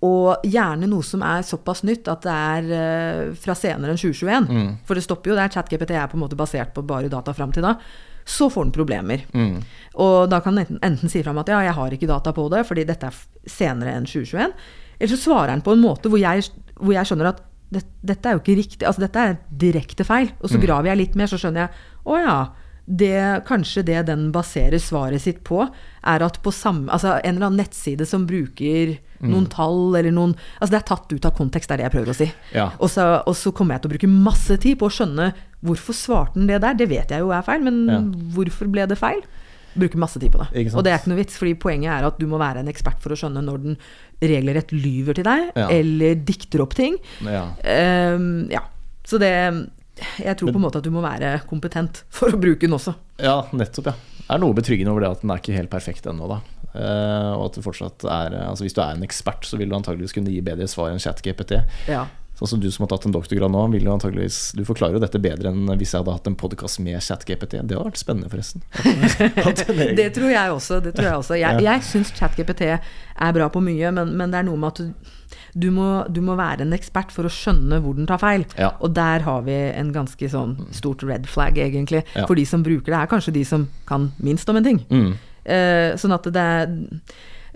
og gjerne noe som er såpass nytt at det er eh, fra senere enn 2021, for det stopper jo der, ChatGPT er på en måte basert på bare data fram til da, så får den problemer. Og da kan den enten, enten si fram at ja, jeg har ikke data på det, fordi dette er senere enn 2021, eller så svarer den på en måte hvor jeg, hvor jeg skjønner at det, dette er jo ikke riktig, altså dette er direkte feil. Og så graver jeg litt mer, så skjønner jeg å ja, det, kanskje det den baserer svaret sitt på, er at på samme, altså en eller annen nettside som bruker noen tall eller noen Altså det er tatt ut av kontekst, det er det jeg prøver å si. Ja. Og, så, og så kommer jeg til å bruke masse tid på å skjønne hvorfor svarte den det der. Det vet jeg jo er feil, men Ja. hvorfor ble det feil? Bruker masse tid på det. Og det er ikke noe vits, fordi poenget er at du må være en ekspert for å skjønne når den regelrett lyver til deg, Ja. eller dikter opp ting. Ja. Um, ja. Så det Jeg tror på en måte at du må være kompetent for å bruke den også. ja, nettopp, ja. Det er noe betryggende over det at den er ikke helt perfekt ennå, da. Uh, og at du fortsatt er Altså Hvis du er en ekspert, så vil du antageligvis kunne gi bedre svar enn ChatGPT. Ja. Sånn som du som har tatt en doktorgrad nå, vil jo antageligvis Du forklarer jo dette bedre enn hvis jeg hadde hatt en podkast med ChatGPT. Det hadde vært spennende, forresten. Det tror jeg også. Det tror jeg også. Jeg, Ja. syns ChatGPT er bra på mye, men, men det er noe med at du, du, må, du må være en ekspert for å skjønne hvor den tar feil. Ja. Og der har vi en ganske sånn stort red flag, egentlig. Ja. For de som bruker det, er kanskje de som kan minst om en ting. Mm. Uh, sånn at det er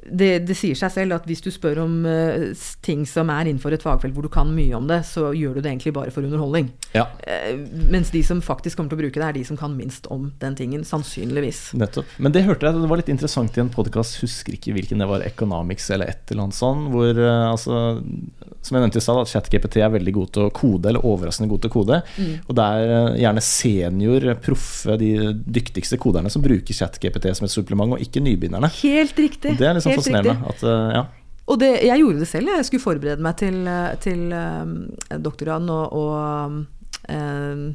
det, det sier seg selv at hvis du spør om uh, ting som er innenfor et fagfelt hvor du kan mye om det, så gjør du det egentlig bare for underholdning. Ja, Uh, mens de som faktisk kommer til å bruke det, er de som kan minst om den tingen. Sannsynligvis. nettopp. Men det hørte jeg, det var litt interessant i en podkast, husker ikke hvilken det var, Economics eller et eller annet sånt, hvor uh, altså Som jeg nevnte i stad, at ChatGPT er veldig god til å kode, eller overraskende god til å kode. Og det er gjerne senior, proffe, de dyktigste koderne som bruker ChatGPT som et supplement, og ikke nybegynnerne. Helt riktig. Og det er liksom helt fascinerende. At, eh, ja. Og det, jeg gjorde det selv. Jeg skulle forberede meg til, eh, til um, doktorgraden og, og um,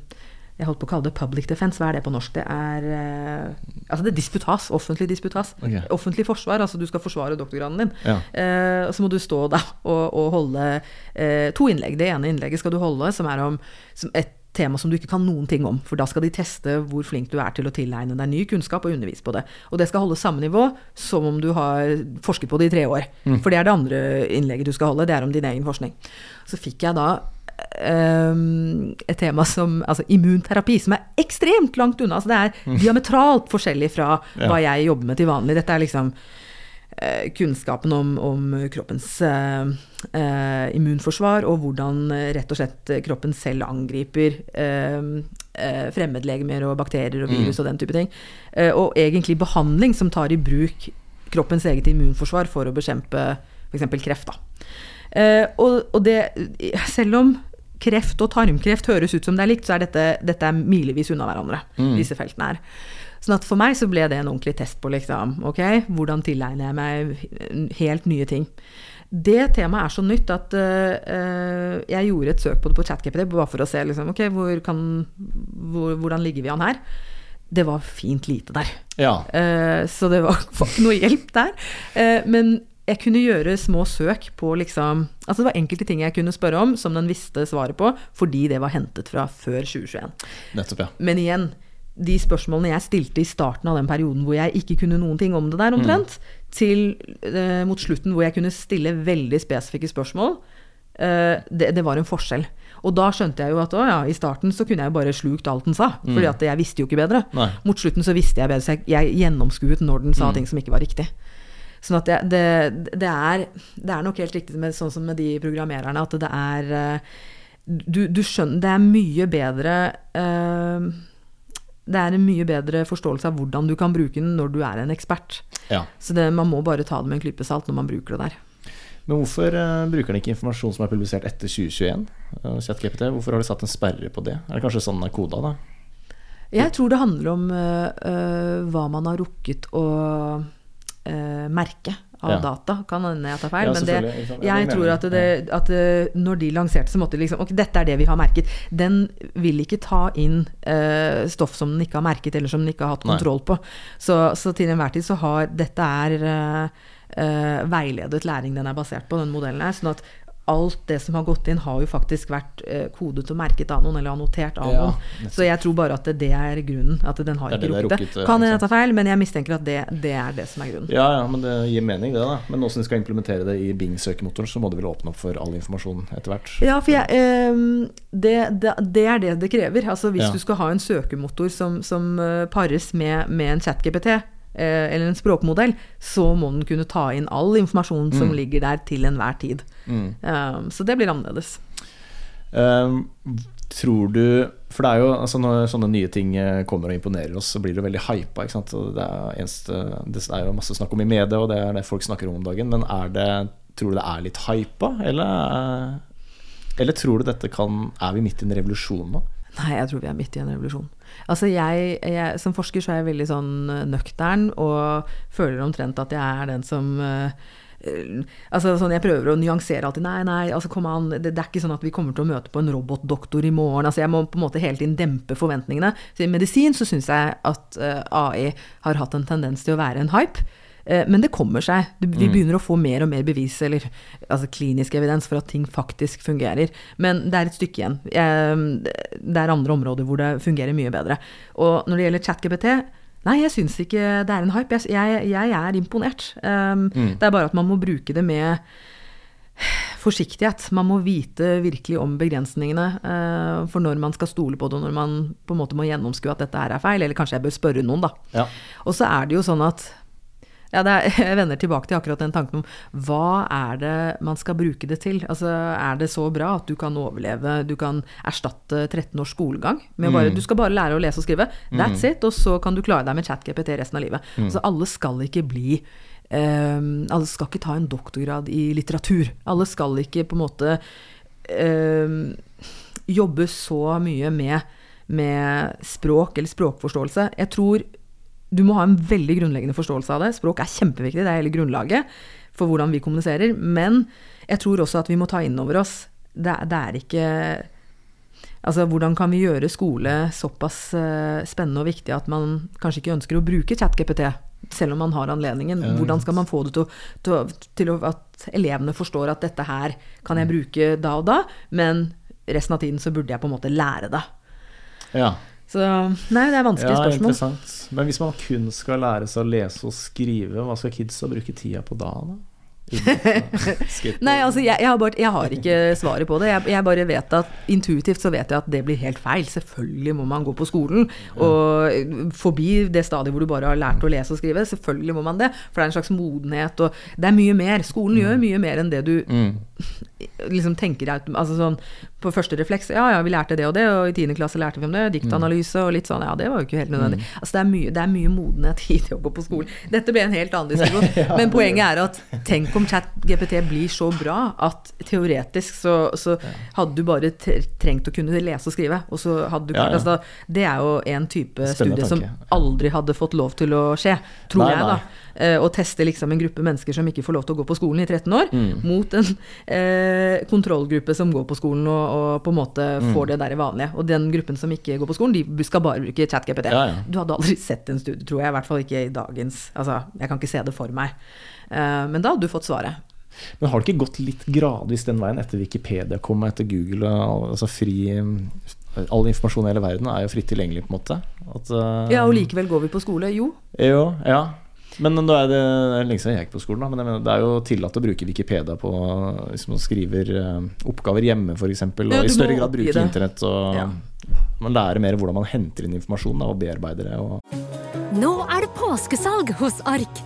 Jeg holdt på å kalle det public defense. Hva er det på norsk? Det er eh, Altså det er disputas. Offentlig disputas. Okay. Offentlig forsvar. Altså du skal forsvare doktorgraden din. Ja. Eh, og så må du stå da og, og holde eh, to innlegg. Det ene innlegget skal du holde som er om som et tema som du ikke kan noen ting om. For da skal de teste hvor flink du er til å tilegne deg ny kunnskap og undervise på det. Og det skal holde samme nivå som om du har forsket på det i tre år. For det er det andre innlegget du skal holde. Det er om din egen forskning. Så fikk jeg da ehm, et tema som altså immunterapi, som er ekstremt langt unna. Altså det er diametralt forskjellig fra hva jeg jobber med til vanlig. Dette er liksom kunnskapen om, om kroppens eh, eh, immunforsvar, og hvordan eh, rett og slett eh, kroppen selv angriper eh, eh, fremmedlegemer og bakterier og virus og den type ting. Eh, og egentlig behandling som tar i bruk kroppens eget immunforsvar for å bekjempe f.eks. kreft. Eh, og, og det, selv om kreft og tarmkreft høres ut som det er likt, så er dette, dette er milevis unna hverandre, disse feltene her. Sånn at for meg så ble det en ordentlig test på liksom, ok, hvordan tilegner jeg meg helt nye ting. Det temaet er så nytt at eh, jeg gjorde et søk på det på ChatGPT bare for å se liksom, ok, hvor kan, hvor, hvordan ligger vi an her. Det var fint lite der. Ja. Uh, så det var, var ikke noe hjelp der. Uh, men jeg kunne gjøre små søk på liksom Altså det var enkelte ting jeg kunne spørre om som den visste svaret på, fordi det var hentet fra før 2021. Nettopp, ja. Men igjen, de spørsmålene jeg stilte i starten av den perioden hvor jeg ikke kunne noen ting om det der omtrent, til eh, mot slutten hvor jeg kunne stille veldig spesifikke spørsmål, eh, det, det var en forskjell. Og da skjønte jeg jo at å ja, i starten så kunne jeg jo bare slukt alt den sa, fordi at jeg visste jo ikke bedre. Nei. Mot slutten så visste jeg bedre, så jeg, jeg gjennomskuet når den sa ting som ikke var riktig. Sånn at det, det, det, er, det er nok helt riktig med, sånn som med de programmererne, at det er eh, du, du skjønner Det er mye bedre eh, Det er en mye bedre forståelse av hvordan du kan bruke den når du er en ekspert. ja. Så det, man må bare ta det med en klype salt når man bruker det der. Men hvorfor eh, bruker den ikke informasjon som er publisert etter 2021? eh, ChatGPT? Hvorfor har de satt en sperre på det? Er det kanskje sånn den er koda, da? Jeg tror det handler om øh, hva man har rukket å øh, merke av Ja. data. Kan hende jeg tar feil, Ja, men det, selvfølgelig, ikke jeg tror at, det, at øh, når de lanserte, så måtte de liksom Ok, dette er det vi har merket. Den vil ikke ta inn uh, stoff som den ikke har merket, eller som den ikke har hatt Nei. kontroll på. Så, så til enhver tid så har Dette er uh, uh, veiledet læring den er basert på, den modellen her. Sånn at alt det som har gått inn, har jo faktisk vært øh, kodet og merket av noen, eller annotert av noen. Ja, Så jeg tror bare at det er grunnen. At den har ikke rukket det. eh, Kan hende jeg tar feil, men jeg mistenker at det, det er det som er grunnen. Ja, ja, men det gir mening, det, da. Men som de skal implementere det i Bing-søkemotoren, så må det vel åpne opp for all informasjon etter hvert? Ja, for jeg, eh, det, det, det er det det krever. Altså Hvis Ja. du skal ha en søkemotor som, som eh, pares med, med en chat-GPT, eh, eller en språkmodell, så må den kunne ta inn all informasjon som ligger der til enhver tid. Mm. Um, så det blir annerledes. Um, tror du For det er jo altså når sånne nye ting eh, kommer og imponerer oss, så blir det veldig hypa. Ikke sant? Det, er eneste, det er jo masse snakk om i media, og det er det folk snakker om om dagen. Men er det, tror du det er litt hypa, eller, er- eller tror du dette kan Er vi midt i en revolusjon nå? Nei, jeg tror vi er midt i en revolusjon. Altså jeg, jeg, Som forsker så er jeg veldig sånn eh, nøktern og føler omtrent at jeg er den som eh, altså sånn Jeg prøver å nyansere alltid. Nei, nei, altså kom an. Det, det er ikke sånn at vi kommer til å møte på en robotdoktor i morgen. altså Jeg må på en måte hele tiden dempe forventningene. Så I medisin så syns jeg at uh, AI har hatt en tendens til å være en hype. Eh, Men det kommer seg. Vi begynner å få mer og mer bevis, eller altså klinisk evidens, for at ting faktisk fungerer. Men det er et stykke igjen. Det er andre områder hvor det fungerer mye bedre. Og når det gjelder ChatGPT Nei, jeg syns ikke det er en hype. Jeg, jeg, jeg er imponert. Um, Det er bare at man må bruke det med forsiktighet. Man må vite virkelig om begrensningene uh, for når man skal stole på det, og når man på en måte må gjennomskue at dette her er feil. Eller kanskje jeg bør spørre noen, da. Ja. Og så er det jo sånn at ja, er, Jeg vender tilbake til akkurat den tanken om hva er det man skal bruke det til? Altså, Er det så bra at du kan overleve, du kan erstatte 13 års skolegang? Med bare, Du skal bare lære å lese og skrive. That's it. Og så kan du klare deg med ChatGPT resten av livet. Altså, alle skal ikke bli um, Alle skal ikke ta en doktorgrad i litteratur. Alle skal ikke på en måte um, jobbe så mye med, med språk eller språkforståelse. Jeg tror du må ha en veldig grunnleggende forståelse av det. Språk er kjempeviktig, det er hele grunnlaget for hvordan vi kommuniserer. Men jeg tror også at vi må ta inn over oss Det, det er ikke Altså, hvordan kan vi gjøre skole såpass uh, spennende og viktig at man kanskje ikke ønsker å bruke ChatGPT, selv om man har anledningen? Hvordan skal man få det til, til, til at elevene forstår at dette her kan jeg bruke da og da, men resten av tiden så burde jeg på en måte lære det. Ja. Så nei, det er vanskelige ja, spørsmål. interessant. Men hvis man kun skal lære seg å lese og skrive, hva skal kidsa bruke tida på da? da? Nei, altså jeg, jeg, har bare, jeg, har ikke svaret på det. Jeg, jeg, bare vet at intuitivt så vet jeg at det blir helt feil. Selvfølgelig må man gå på skolen og forbi det stadiet hvor du bare har lært å lese og skrive. Selvfølgelig må man det, for det er en slags modenhet og Det er mye mer. Skolen gjør mye mer enn det du Mm. liksom tenker altså sånn, På første refleks Ja, ja, vi lærte det og det, og i 10. klasse lærte vi om det. Diktanalyse og litt sånn. Ja, det var jo ikke helt nødvendig. Altså det er mye, det er mye modenhet i det å gå på skolen. Dette ble en helt annen diskusjon. Men poenget er at tenk om ChatGPT blir så bra at teoretisk så, så hadde du bare trengt å kunne lese og skrive, og så hadde du Ja, ja. altså, Det er jo en type Spennende studie som aldri hadde fått lov til å skje, tror Nei, jeg, da. Eh, Å teste liksom en gruppe mennesker som ikke får lov til å gå på skolen i 13 år, Mm. mot en eh, kontrollgruppe som går på skolen og, og på en måte Mm. får det der vanlige. Og den gruppen som ikke går på skolen, de skal bare bruke ChatGPT. Ja. Du hadde aldri sett en studie, tror jeg. I hvert fall ikke i dagens Altså, jeg kan ikke se det for meg. Eh, men da hadde du fått svaret. Men har det ikke gått litt gradvis den veien etter Wikipedia kom etter Google? Og, altså fri All informasjon i hele verden er jo fritt tilgjengelig, på en måte. At, eh, Ja, og likevel går vi på skole. Jo. Jo, ja. Men nå er det, det er lenge siden jeg gikk på skolen, da. Men jeg mener, det er jo tillatt å bruke Wikipedia på hvis man skriver eh, oppgaver hjemme, f.eks. Og Ja, i større grad bruke internett. Og Ja. man lærer mer hvordan man henter inn informasjon da, og bearbeider det. Og Nå er det påskesalg hos Ark.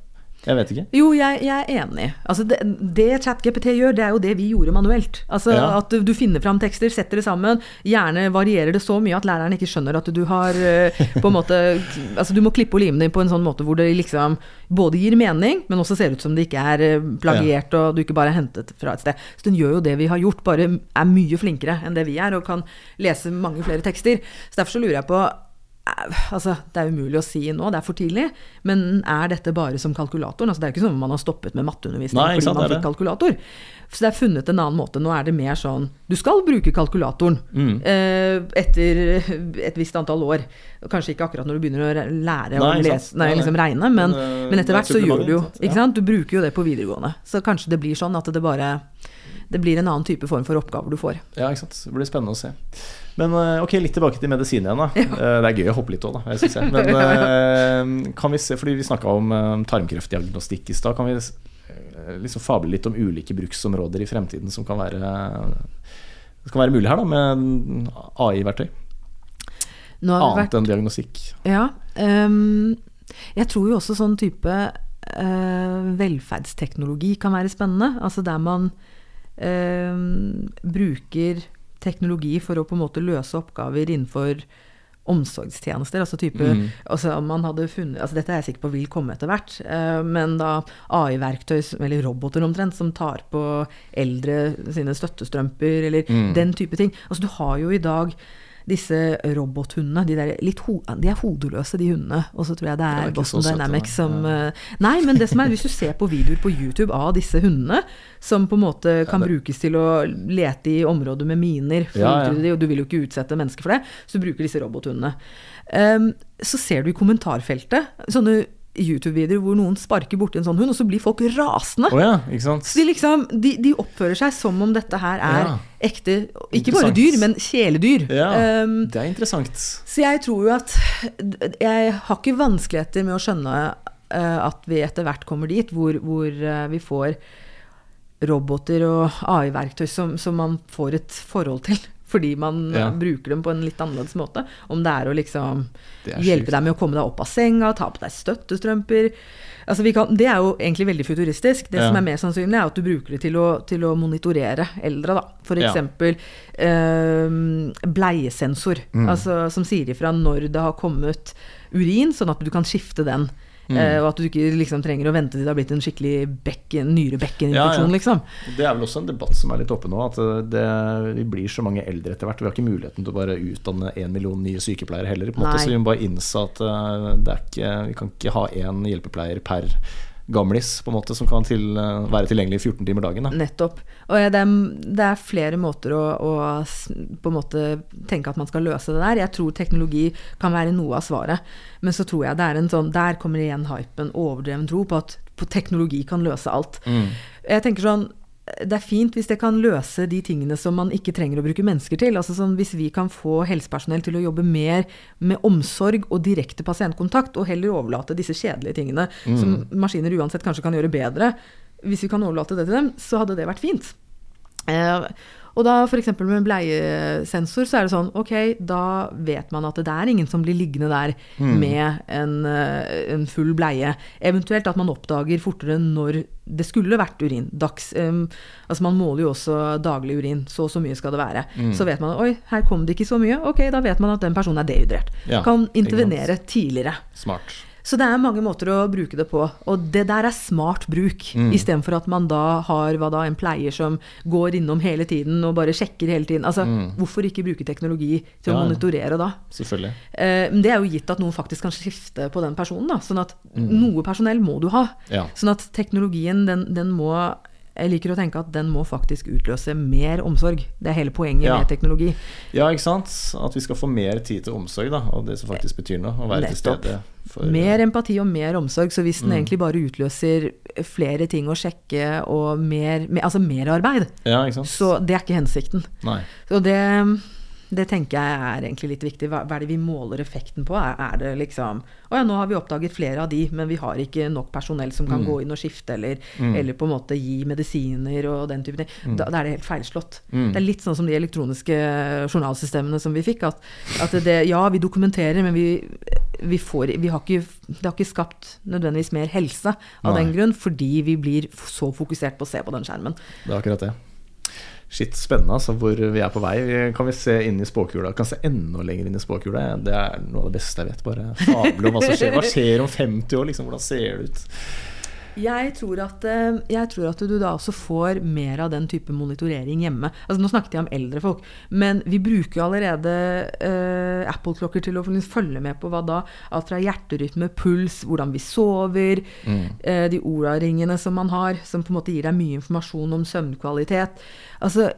Jeg vet ikke. Jo, jeg, jeg er enig. Altså det, det ChatGPT gjør, det er jo det vi gjorde manuelt. Altså Ja. At du, finner fram tekster, setter det sammen. Gjerne varierer det så mye at læreren ikke skjønner at du har eh, på en måte Altså du må klippe og lime det inn på en sånn måte hvor det liksom både gir mening, men også ser ut som det ikke er plagiert, plagiert og du ikke bare er hentet fra et sted. Så den gjør jo det vi har gjort, bare er mye flinkere enn det vi er, og kan lese mange flere tekster. Så derfor så lurer jeg på eh, Altså, det er umulig å si nå, det er for tidlig, men er dette bare som kalkulatoren? Altså, det er ikke sånn at man har stoppet med matteundervisning Nei, fordi man fikk kalkulator. Så det er funnet en annen måte. Nå er det mer sånn Du skal bruke kalkulatoren Mm. eh, etter et visst antall år. Kanskje ikke akkurat når du begynner å lære å lese, nei, liksom regne, men, Men, eh, men etter er hvert så gjør du jo ikke Ja. Du bruker jo det på videregående. Så kanskje det blir sånn at det bare Det blir en annen type form for oppgaver du får. Ja, ikke sant. Det blir spennende å se. Men eh, ok, litt tilbake til medisin igjen, da. Ja. Det er gøy å hoppe litt òg, da. Jeg synes jeg. Men eh, kan vi se, fordi vi snakka om eh, tarmkreftdiagnostikk i stad, kan vi eh, liksom fable litt om ulike bruksområder i fremtiden som kan være kan være mulig her, da, med AI-verktøy? Annet vært enn diagnostikk. Ja. Um, jeg tror jo også sånn type eh, velferdsteknologi kan være spennende. Altså der man bruker teknologi for å på en måte løse oppgaver innenfor omsorgstjenester. Altså type Mm. altså man hadde funnet, altså Dette er jeg sikker på vil komme etter hvert. eh, men da AI-verktøy, eller roboter omtrent, som tar på eldre sine støttestrømper, eller Mm. den type ting. Altså Du har jo i dag disse robothundene. De, der ho de er hodeløse, de hundene. Og så tror jeg det er det er Boston Dynamics som Ja. eh, Nei, men det som er, hvis du ser på videoer på YouTube av disse hundene, som på en måte kan det- brukes til å lete i områder med miner, Ja, ja. de, og du vil jo ikke utsette mennesker for det, så du bruker disse robothundene. Um, så ser du i kommentarfeltet sånne YouTube-videoer hvor noen sparker borti en sånn hund, og så blir folk rasende. Oh ja, ikke sant? Så de, liksom, de, de oppfører seg som om dette her er Ja. ekte Ikke bare dyr, men kjæledyr. Ja, Um, det er interessant. så jeg tror jo at Jeg har ikke vanskeligheter med å skjønne uh, at vi etter hvert kommer dit hvor, hvor uh, vi får roboter og AI-verktøy som, som man får et forhold til. Fordi man Ja. bruker dem på en litt annerledes måte. Om det er å liksom er hjelpe sykt. deg med å komme deg opp av senga, ta på deg støttestrømper. Altså vi kan, det er jo egentlig veldig futuristisk. Det som er mer sannsynlig, er at du bruker det til å, til å monitorere eldre. Da. For Ja. eh, bleiesensor, Mm. altså, som sier ifra når det har kommet urin, sånn at du kan skifte den. Eh, og at du ikke liksom trenger å vente til det har blitt en skikkelig bekken, nyrebekkeninfeksjon, Ja, ja. liksom. Det er vel også en debatt som er litt oppe nå, at eh, det, vi blir så mange eldre etter hvert. Vi har ikke muligheten til å bare utdanne én million nye sykepleiere heller. På en måte, så vi må bare innse at eh, det ikke, vi kan ikke ha én hjelpepleier per gamlis på en måte som kan til, eh, være tilgjengelig 14 timer dagen. Da. Nettopp. Og det er, det er flere måter å, å på en måte tenke at man skal løse det der. Jeg tror teknologi kan være noe av svaret. Men så tror jeg det er en sånn Der kommer igjen hypen, overdreven tro på at på teknologi kan løse alt. Jeg tenker sånn det er fint hvis det kan løse de tingene som man ikke trenger å bruke mennesker til. Altså sånn, hvis vi kan få helsepersonell til å jobbe mer med omsorg og direkte pasientkontakt, og heller overlate disse kjedelige tingene som maskiner uansett kanskje kan gjøre bedre, hvis vi kan overlate det til dem, så hadde det vært fint. Eh, og da f.eks. med bleiesensor, så er det sånn ok, da vet man at det er ingen som blir liggende der med en, eh, en full bleie. Eventuelt at man oppdager fortere når det skulle vært urin. Dags, um, altså man måler jo også daglig urin. Så og så mye skal det være. Så vet man oi, her kom det ikke så mye. Ok, da vet man at den personen er dehydrert. Ja, kan intervenere tidligere. Smart. Så det er mange måter å bruke det på, og det der er smart bruk. Mm. Istedenfor at man da har da, en pleier som går innom hele tiden og bare sjekker hele tiden. Altså, Hvorfor ikke bruke teknologi til Mm. Ja, å monitorere da? Selvfølgelig. Eh, Men det er jo gitt at noen faktisk kan skifte på den personen. Da. Sånn at noe personell må du ha. Mm. Ja. Sånn at teknologien, den, den må Jeg liker å tenke at den må faktisk utløse mer omsorg. Det er hele poenget Ja. med teknologi. Ja, ikke sant. At vi skal få mer tid til omsorg, da, og det som faktisk betyr noe. Å være til stede for Mer empati og mer omsorg. Så hvis den Mm. egentlig bare utløser flere ting å sjekke og mer, mer Altså merarbeid, Ja, så det er ikke hensikten. Nei. Så det, det tenker jeg er egentlig litt viktig. Hva, hva er det vi måler effekten på? Er, er det liksom Å ja, nå har vi oppdaget flere av de, men vi har ikke nok personell som Mm. kan gå inn og skifte, eller, eller på en måte gi medisiner og den type ting. Mm. Da, da er det helt feilslått. Det er litt sånn som de elektroniske journalsystemene som vi fikk. At, at det, ja, vi dokumenterer, men vi, vi får vi har ikke, Det har ikke skapt nødvendigvis mer helse av Nei. den grunn, fordi vi blir så fokusert på å se på den skjermen. Det er akkurat det. Shit, spennende altså, hvor vi er på vei. Kan vi se inn i spåkula? Kan se enda lenger inn i spåkula. Det er noe av det beste jeg vet. Bare fable om hva som skjer. Hva skjer om 50 år? Liksom, hvordan ser det ut? Jeg tror, at, eh, jeg tror at du da også får mer av den type monitorering hjemme. Altså Nå snakket jeg om eldre folk, men vi bruker allerede eh, Apple-klokker til å følge med på hva da? Alt fra hjerterytme, puls, hvordan vi sover, eh, de Ola-ringene som man har, som på en måte gir deg mye informasjon om søvnkvalitet. Altså,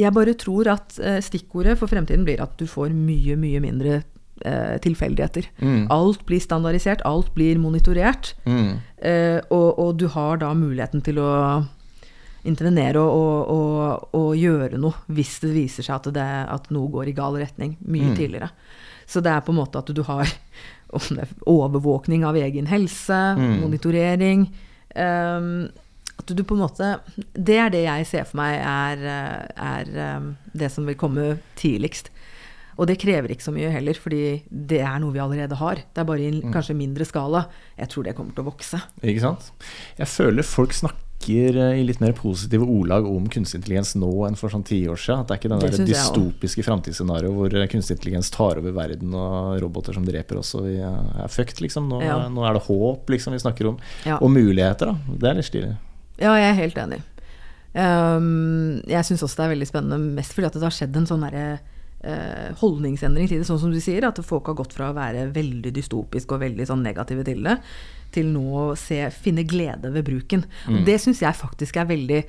jeg bare tror at stikkordet for fremtiden blir at du får mye, mye mindre eh, tilfeldigheter. Alt blir standardisert, alt blir monitorert. Eh, og, og du har da muligheten til å intervenere og, og, og, gjøre noe hvis det viser seg at, det, at noe går i gal retning mye tidligere. Så det er på en måte at du har er overvåkning av egen helse, monitorering um, At du på en måte Det er det jeg ser for meg er, eh, er det som vil komme tidligst. Og det krever ikke så mye heller, fordi det er noe vi allerede har. Det er bare i en kanskje mindre skala. Jeg tror det kommer til å vokse. Ikke sant? Jeg føler folk snakker eh, i litt mer positive ordlag om kunstig intelligens nå enn for sånn ti år siden. At det er ikke den Det der dystopiske framtidsscenarioet hvor eh, kunstig intelligens tar over verden og roboter som dreper oss og vi er fucked, liksom. Nå, Ja. nå er det håp, liksom, vi snakker om. Ja. Og muligheter, da. Det er litt stilig. Ja, jeg er helt enig. Um, jeg syns også det er veldig spennende, mest fordi at det har skjedd en sånn derre eh, holdningsendring til det, sånn som du sier, at folk har gått fra å være veldig dystopisk og veldig sånn negative til det, til nå å se, finne glede ved bruken. Og det syns jeg faktisk er veldig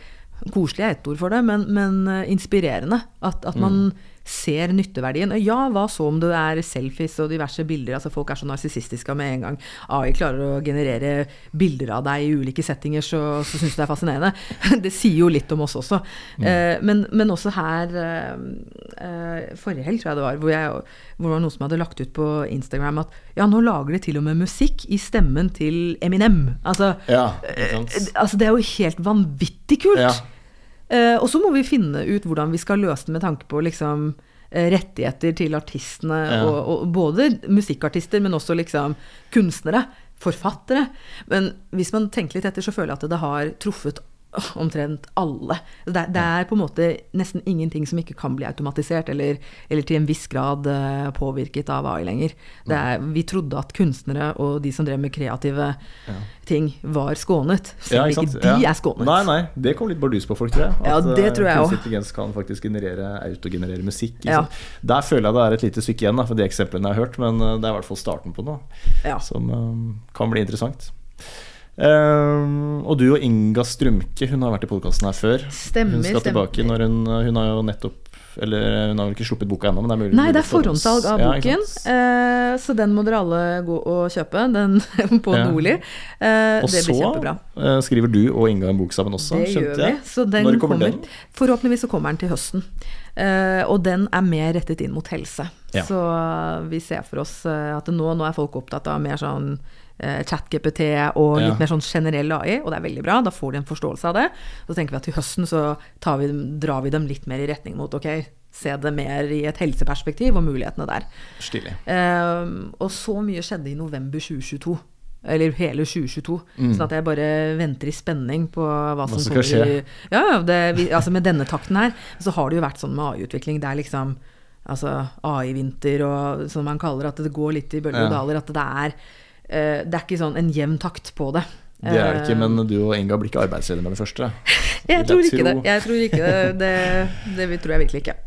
Koselig er ett ord for det, men, men eh, inspirerende. At, at man ser nytteverdien. Og ja, hva så om det er selfies og diverse bilder? altså Folk er så narsissistiske med en gang AI klarer å generere bilder av deg i ulike settinger, så, så syns du det er fascinerende. Det sier jo litt om oss også. Eh, men, men også her eh, eh, Forrige helg, tror jeg det var, hvor, jeg, hvor det var noen som hadde lagt ut på Instagram at ja, nå lager de til og med musikk i stemmen til Eminem. Altså, Ja, det, sant? eh, altså det er jo helt vanvittig kult! Ja. Eh, og så må vi finne ut hvordan vi skal løse det med tanke på liksom, eh, rettigheter til artistene. Ja. Og, og både musikkartister, men også liksom kunstnere. Forfattere. Men hvis man tenker litt etter, så føler jeg at det har truffet omtrent alle. Det, det, er på en måte nesten ingenting som ikke kan bli automatisert, eller, eller til en viss grad uh, påvirket av AI lenger. Er, vi trodde at kunstnere og de som drev med kreative ja. ting, var skånet. Selv ja, ikke de er skånet. Nei, nei, det kom litt bardus på folk, tror jeg. At ja, det tror jeg kunstig intelligens kan faktisk generere, autogenerere musikk. Liksom. Der føler jeg det er et lite stykke igjen da, for de eksemplene jeg har hørt, men det er i hvert fall starten på noe som um, kan bli interessant. Um, og du og Inga Strømke, hun har vært i podkasten her før. Stemmer, hun skal stemmer. tilbake når hun, hun har jo nettopp eller hun har vel ikke sluppet boka ennå, men det er mulig Nei, det er forhåndssalg av boken. Ja, uh, så den må dere alle gå og kjøpe. Den på ja. Nordli. Uh, og så uh, skriver du og Inga en bok sammen også, det skjønte jeg. Så den Når kommer, kommer den? Forhåpentligvis så kommer den til høsten. og den er mer rettet inn mot helse. Ja. Så vi ser for oss at nå, nå er folk opptatt av mer sånn eh, ChatGPT og litt ja. mer sånn generell AI, og det er veldig bra. Da får de en forståelse av det. Så tenker vi at til høsten så vi drar vi dem litt mer i retning mot ok, se det mer i et helseperspektiv og mulighetene der. Stilig. Eh, og så mye skjedde i november 2022. Eller hele 2022. Mm. Sånn at jeg bare venter i spenning på hva, hva som skal skje. I, ja, det, vi, altså med denne takten her, så har det jo vært sånn med AI-utvikling. Det er liksom altså AI-vinter og som man kaller at det går litt i bølger og daler. At det er det er ikke sånn en jevn takt på det. Det er det ikke, men du og Inga blir ikke arbeidsledige med det første? jeg tror ikke det. Jeg tror ikke det. Det, det tror jeg virkelig ikke.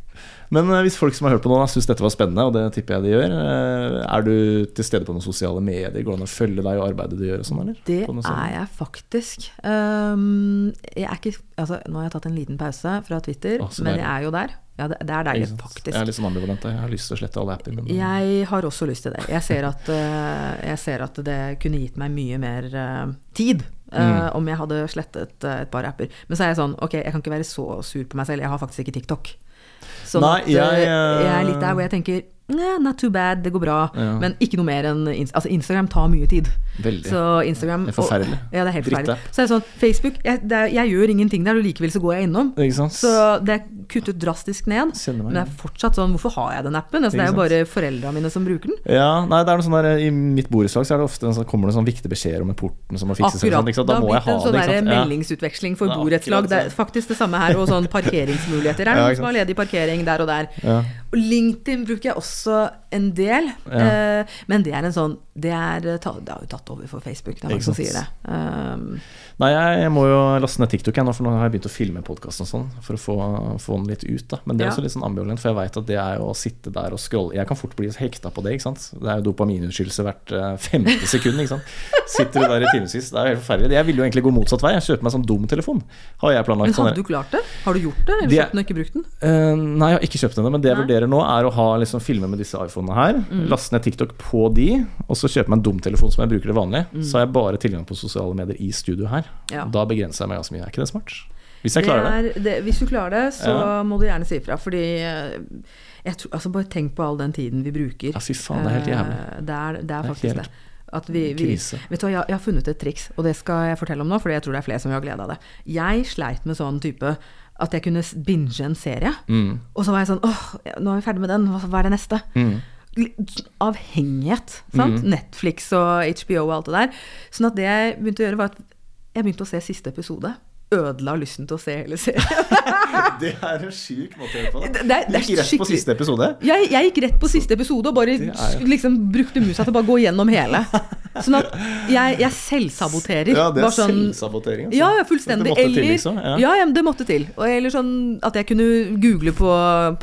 Men eh, hvis folk som har hørt på nå syns dette var spennende, og det tipper jeg de gjør, eh, er du til stede på noen sosiale medier? Går det an å følge deg og arbeidet du gjør? og sånn, eller? Det er jeg faktisk. Um, jeg er ikke, altså, nå har jeg tatt en liten pause fra Twitter, oh, men jeg er jo der. Ja, det, det er deilig, faktisk. Jeg er litt sånn ambivalent. Jeg har lyst til å slette alle apper. Men... Jeg har også lyst til det. Jeg ser at, uh, jeg ser at det kunne gitt meg mye mer uh, tid. Uh, mm. Om jeg hadde slettet et par apper. Men så er jeg sånn, ok, jeg kan ikke være så sur på meg selv. Jeg har faktisk ikke TikTok. Sånn Nei, jeg, jeg er litt der hvor jeg tenker Nah, not too bad, det går bra. Ja. Men ikke noe mer enn Altså, Instagram tar mye tid. Veldig. Så Instagram, det er forferdelig. Og, ja, det er helt forferdelig. Så er det sånn, Facebook jeg, er, jeg, gjør ingenting der, og likevel så går jeg innom. Så det er kuttet drastisk ned. Men det er fortsatt sånn Hvorfor har jeg den appen? Altså, det er jo bare foreldra mine som bruker den. Ja, nei, det er noe sånn der, I mitt borettslag så er det ofte sånn, kommer det sånn viktige beskjeder om porten som må fikses. Akkurat. Sånn, da, da må jeg ha sånn det. Sånn meldingsutveksling for borettslag. Det er faktisk det samme her. Og sånn parkeringsmuligheter. Er det noen som har ledig parkering der og der? Og LinkedIn bruker jeg også en del. Ja. Uh, men det er en sånn Det, er, det har jo tatt over for Facebook, det er mange som sier det. Um, Nei, jeg, jeg, må jo laste ned TikTok igjen, for nå har jeg begynt å filme podkasten sånn, for å få, få, den litt ut. da Men det er ja. også litt sånn ambivalent, for jeg veit at det er å sitte der og scrolle Jeg kan fort bli hekta på det, ikke sant. Det er jo dopaminutskyldelse hvert uh, femte sekund, ikke sant. Sitter du der i timevis. Det er jo helt forferdelig. Jeg ville jo egentlig gå motsatt vei. Jeg kjøper meg sånn dum telefon. Har jeg planlagt. Men hadde sånn du klart det? Har du gjort det, eller kjøpt den og ikke brukt den? Uh, nei, jeg har ikke kjøpt den, men det jeg vurderer nå, er å ha liksom filmer med disse iPhonene her. Mm. Laste ned TikTok på de, og så kjøpe meg en dum telefon som jeg bruker det vanlig. Mm. Så har jeg bare tilgang på sosiale medier i studio her. Ja. Da begrenser jeg meg ganske mye. Er ikke det smart? Hvis jeg klarer det. Er, det hvis du klarer det, så ja. må du gjerne si ifra. Fordi eh, tror, altså bare tenk på all den tiden vi bruker. Ja, fy faen, det er helt jævlig. Eh, det er, det er faktisk det. At vi, vi, vet du hva, jeg, har funnet et triks, og det skal jeg fortelle om nå, fordi jeg tror det er flere som vil ha glede av det. Jeg sleit med sånn type at jeg kunne binge en serie, mm. og så var jeg sånn åh, nå er vi ferdig med den, hva er det neste? Mm. Avhengighet. sant? Mm. Netflix og HBO og alt det der. Sånn at det jeg begynte å gjøre, var at jeg begynte å se siste episode. Ødela lysten til å se hele serien. det er en sjuk måte å gjøre på. Det, det, det du gikk rett på siste episode? Jeg, jeg, gikk rett på siste episode og bare liksom, brukte musa til å bare gå gjennom hele. Sånn at jeg, jeg selvsaboterer. Ja, det er sånn, selvsabotering. Altså. Ja, fullstendig. Det måtte eller, til, liksom. Ja. ja, ja, det måtte til. Og, Eller sånn at jeg kunne google på,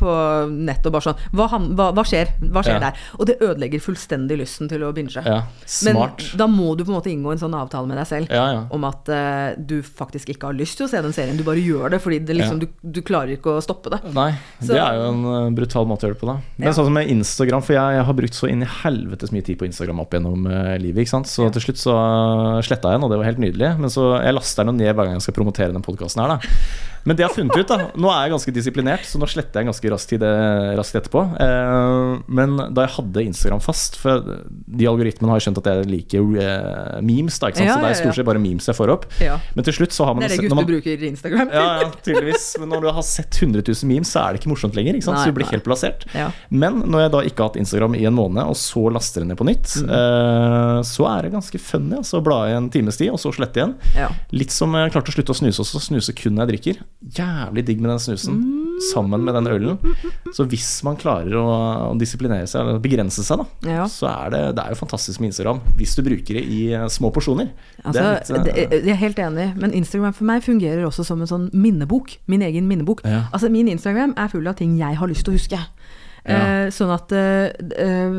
på nett og bare sånn hva, hva, hva skjer, hva skjer ja. der? Og det ødelegger fullstendig lysten til å binge. Ja, smart. Men da må du på en måte inngå en sånn avtale med deg selv om at uh, du faktisk ikke har lyst til å se den serien. Du bare gjør det fordi det liksom, du, du, klarer ikke å stoppe det. Nei, så, det er jo en uh, brutal måte å gjøre det på, da. Men sånn som med Instagram, for jeg, jeg, har brukt så inn i helvetes mye tid på Instagram opp gjennom uh, livet ikke sant? Så til slutt så sletta jeg den, og det var helt nydelig. Men så jeg laster den ned hver gang jeg skal promotere den podkasten her. Da. Men det jeg har funnet ut, da Nå er jeg ganske disiplinert, så nå sletter jeg ganske raskt, det, raskt etterpå. Eh, men da jeg hadde Instagram fast For de algoritmene har jo skjønt at jeg liker eh, memes, da, ikke sant? Så det er stort sett bare memes jeg får opp. Men til slutt så har man Det er det gutter man, bruker Instagram til. ja, ja, tydeligvis. Men når du har sett 100 000 memes, så er det ikke morsomt lenger. Ikke sant? Så du blir helt plassert. Men når jeg da ikke har hatt Instagram i en måned, og så laster den ned på nytt, Mm. Så er det ganske funny altså, å bla i en times tid, og så slette igjen. Ja. Litt som jeg klarte å slutte å snuse også. Snuse kun når jeg drikker. Jævlig digg med den snusen sammen med den ølen. Så hvis man klarer å, å disiplinere seg, eller begrense seg, da, Ja. så er det, det er jo fantastisk med Instagram. Hvis du bruker det i eh, små porsjoner. Altså, det er litt, eh, det, jeg er helt enig, men Instagram for meg fungerer også som en sånn minnebok. Min egen minnebok. Ja. Altså, min Instagram er full av ting jeg har lyst til å huske. Ja. Eh, sånn at eh, eh,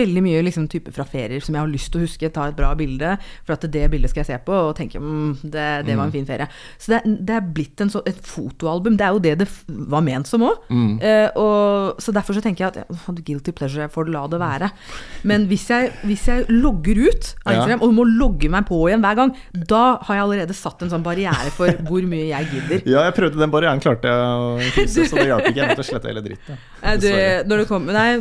Veldig mye liksom, type fra ferier som jeg har lyst til å huske. Ta et bra bilde, for at det bildet skal jeg se på og tenke mm, det, det var en fin ferie. Så det, det er blitt en så, et fotoalbum. Det er jo det det var ment som òg. så derfor så tenker jeg at ja, guilty pleasure, jeg får la det være. Men hvis jeg, hvis jeg logger ut av Ja. Og må logge meg på igjen hver gang, da har jeg allerede satt en sånn barriere for hvor mye jeg gidder. Ja, jeg prøvde den barrieren, klarte jeg å krysse, så det hjalp ikke. Jeg måtte slette hele dritten. Ja. Når det kom, nei,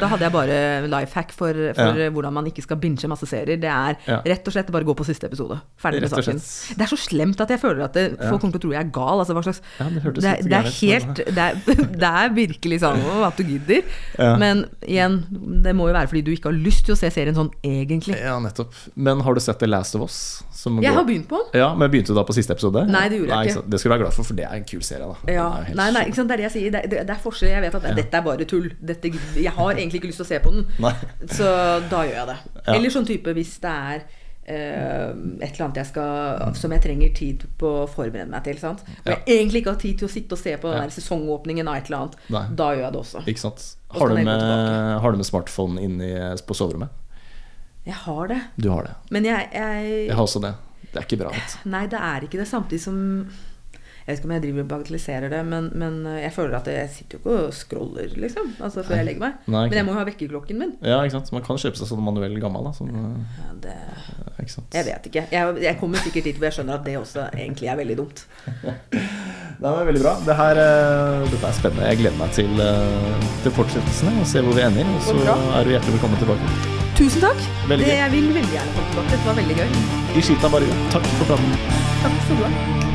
da hadde jeg bare life hack for, for Ja. hvordan man ikke skal binge masse serier. Det er Ja. rett og slett bare gå på siste episode. Ferdig med saken. Det er så slemt at jeg føler at det, folk kommer til å tro jeg er gal. Altså, hva slags, Ja, det det, litt det er helt det er, det er virkelig sånn at du gidder. Ja. Men igjen, det må jo være fordi du ikke har lyst til å se serien sånn egentlig. Ja, nettopp. Men har du sett The Last of Us? Som Jeg har begynt på den. Ja, men Begynte du da på siste episode? Nei, det gjorde jeg ikke. sant. Det skal du være glad for, for det er en kul serie. da Ja. er Nei, nei, ikke sant? det er det jeg sier. Det, det, det er forskjell. Jeg vet at dette er bare tull. Dette, jeg har egentlig ikke lyst til å se på den. Nei. Så da gjør jeg det. Ja. Eller sånn type hvis det er eh, et eller annet jeg skal, som jeg trenger tid på å forberede meg til. Sant? Og jeg egentlig ikke har tid til å sitte og se på den der sesongåpningen av et eller annet. Nei. Da gjør jeg det også. Ikke sant? Har du, med, har du med smartphone inne på soverommet? Jeg har det. Du har det. Men jeg, jeg Jeg har også det. Det er ikke bra. Vet. Nei, det er ikke det. Samtidig som Jeg vet ikke om jeg driver og bagatelliserer det, men, men jeg føler at jeg sitter jo ikke og scroller, liksom. Altså før jeg legger meg. Nei, men jeg må jo ha vekkerklokken min. Ja, ikke sant? Man kan kjøpe seg sånn manuell gammel. Da, som, Ja, det, eh, ikke sant? jeg vet ikke. Jeg, jeg kommer sikkert dit hvor jeg skjønner at det også egentlig er veldig dumt. Det er veldig bra. Det her, eh, dette er spennende. Jeg gleder meg til, eh, til fortsettelsene og se hvor vi ender. Og så er du hjertelig velkommen tilbake. Tusen takk. Veldig det, jeg vil veldig gjerne komme tilbake. Dette var veldig gøy. I skiten bare Takk for praten. Takk skal du ha.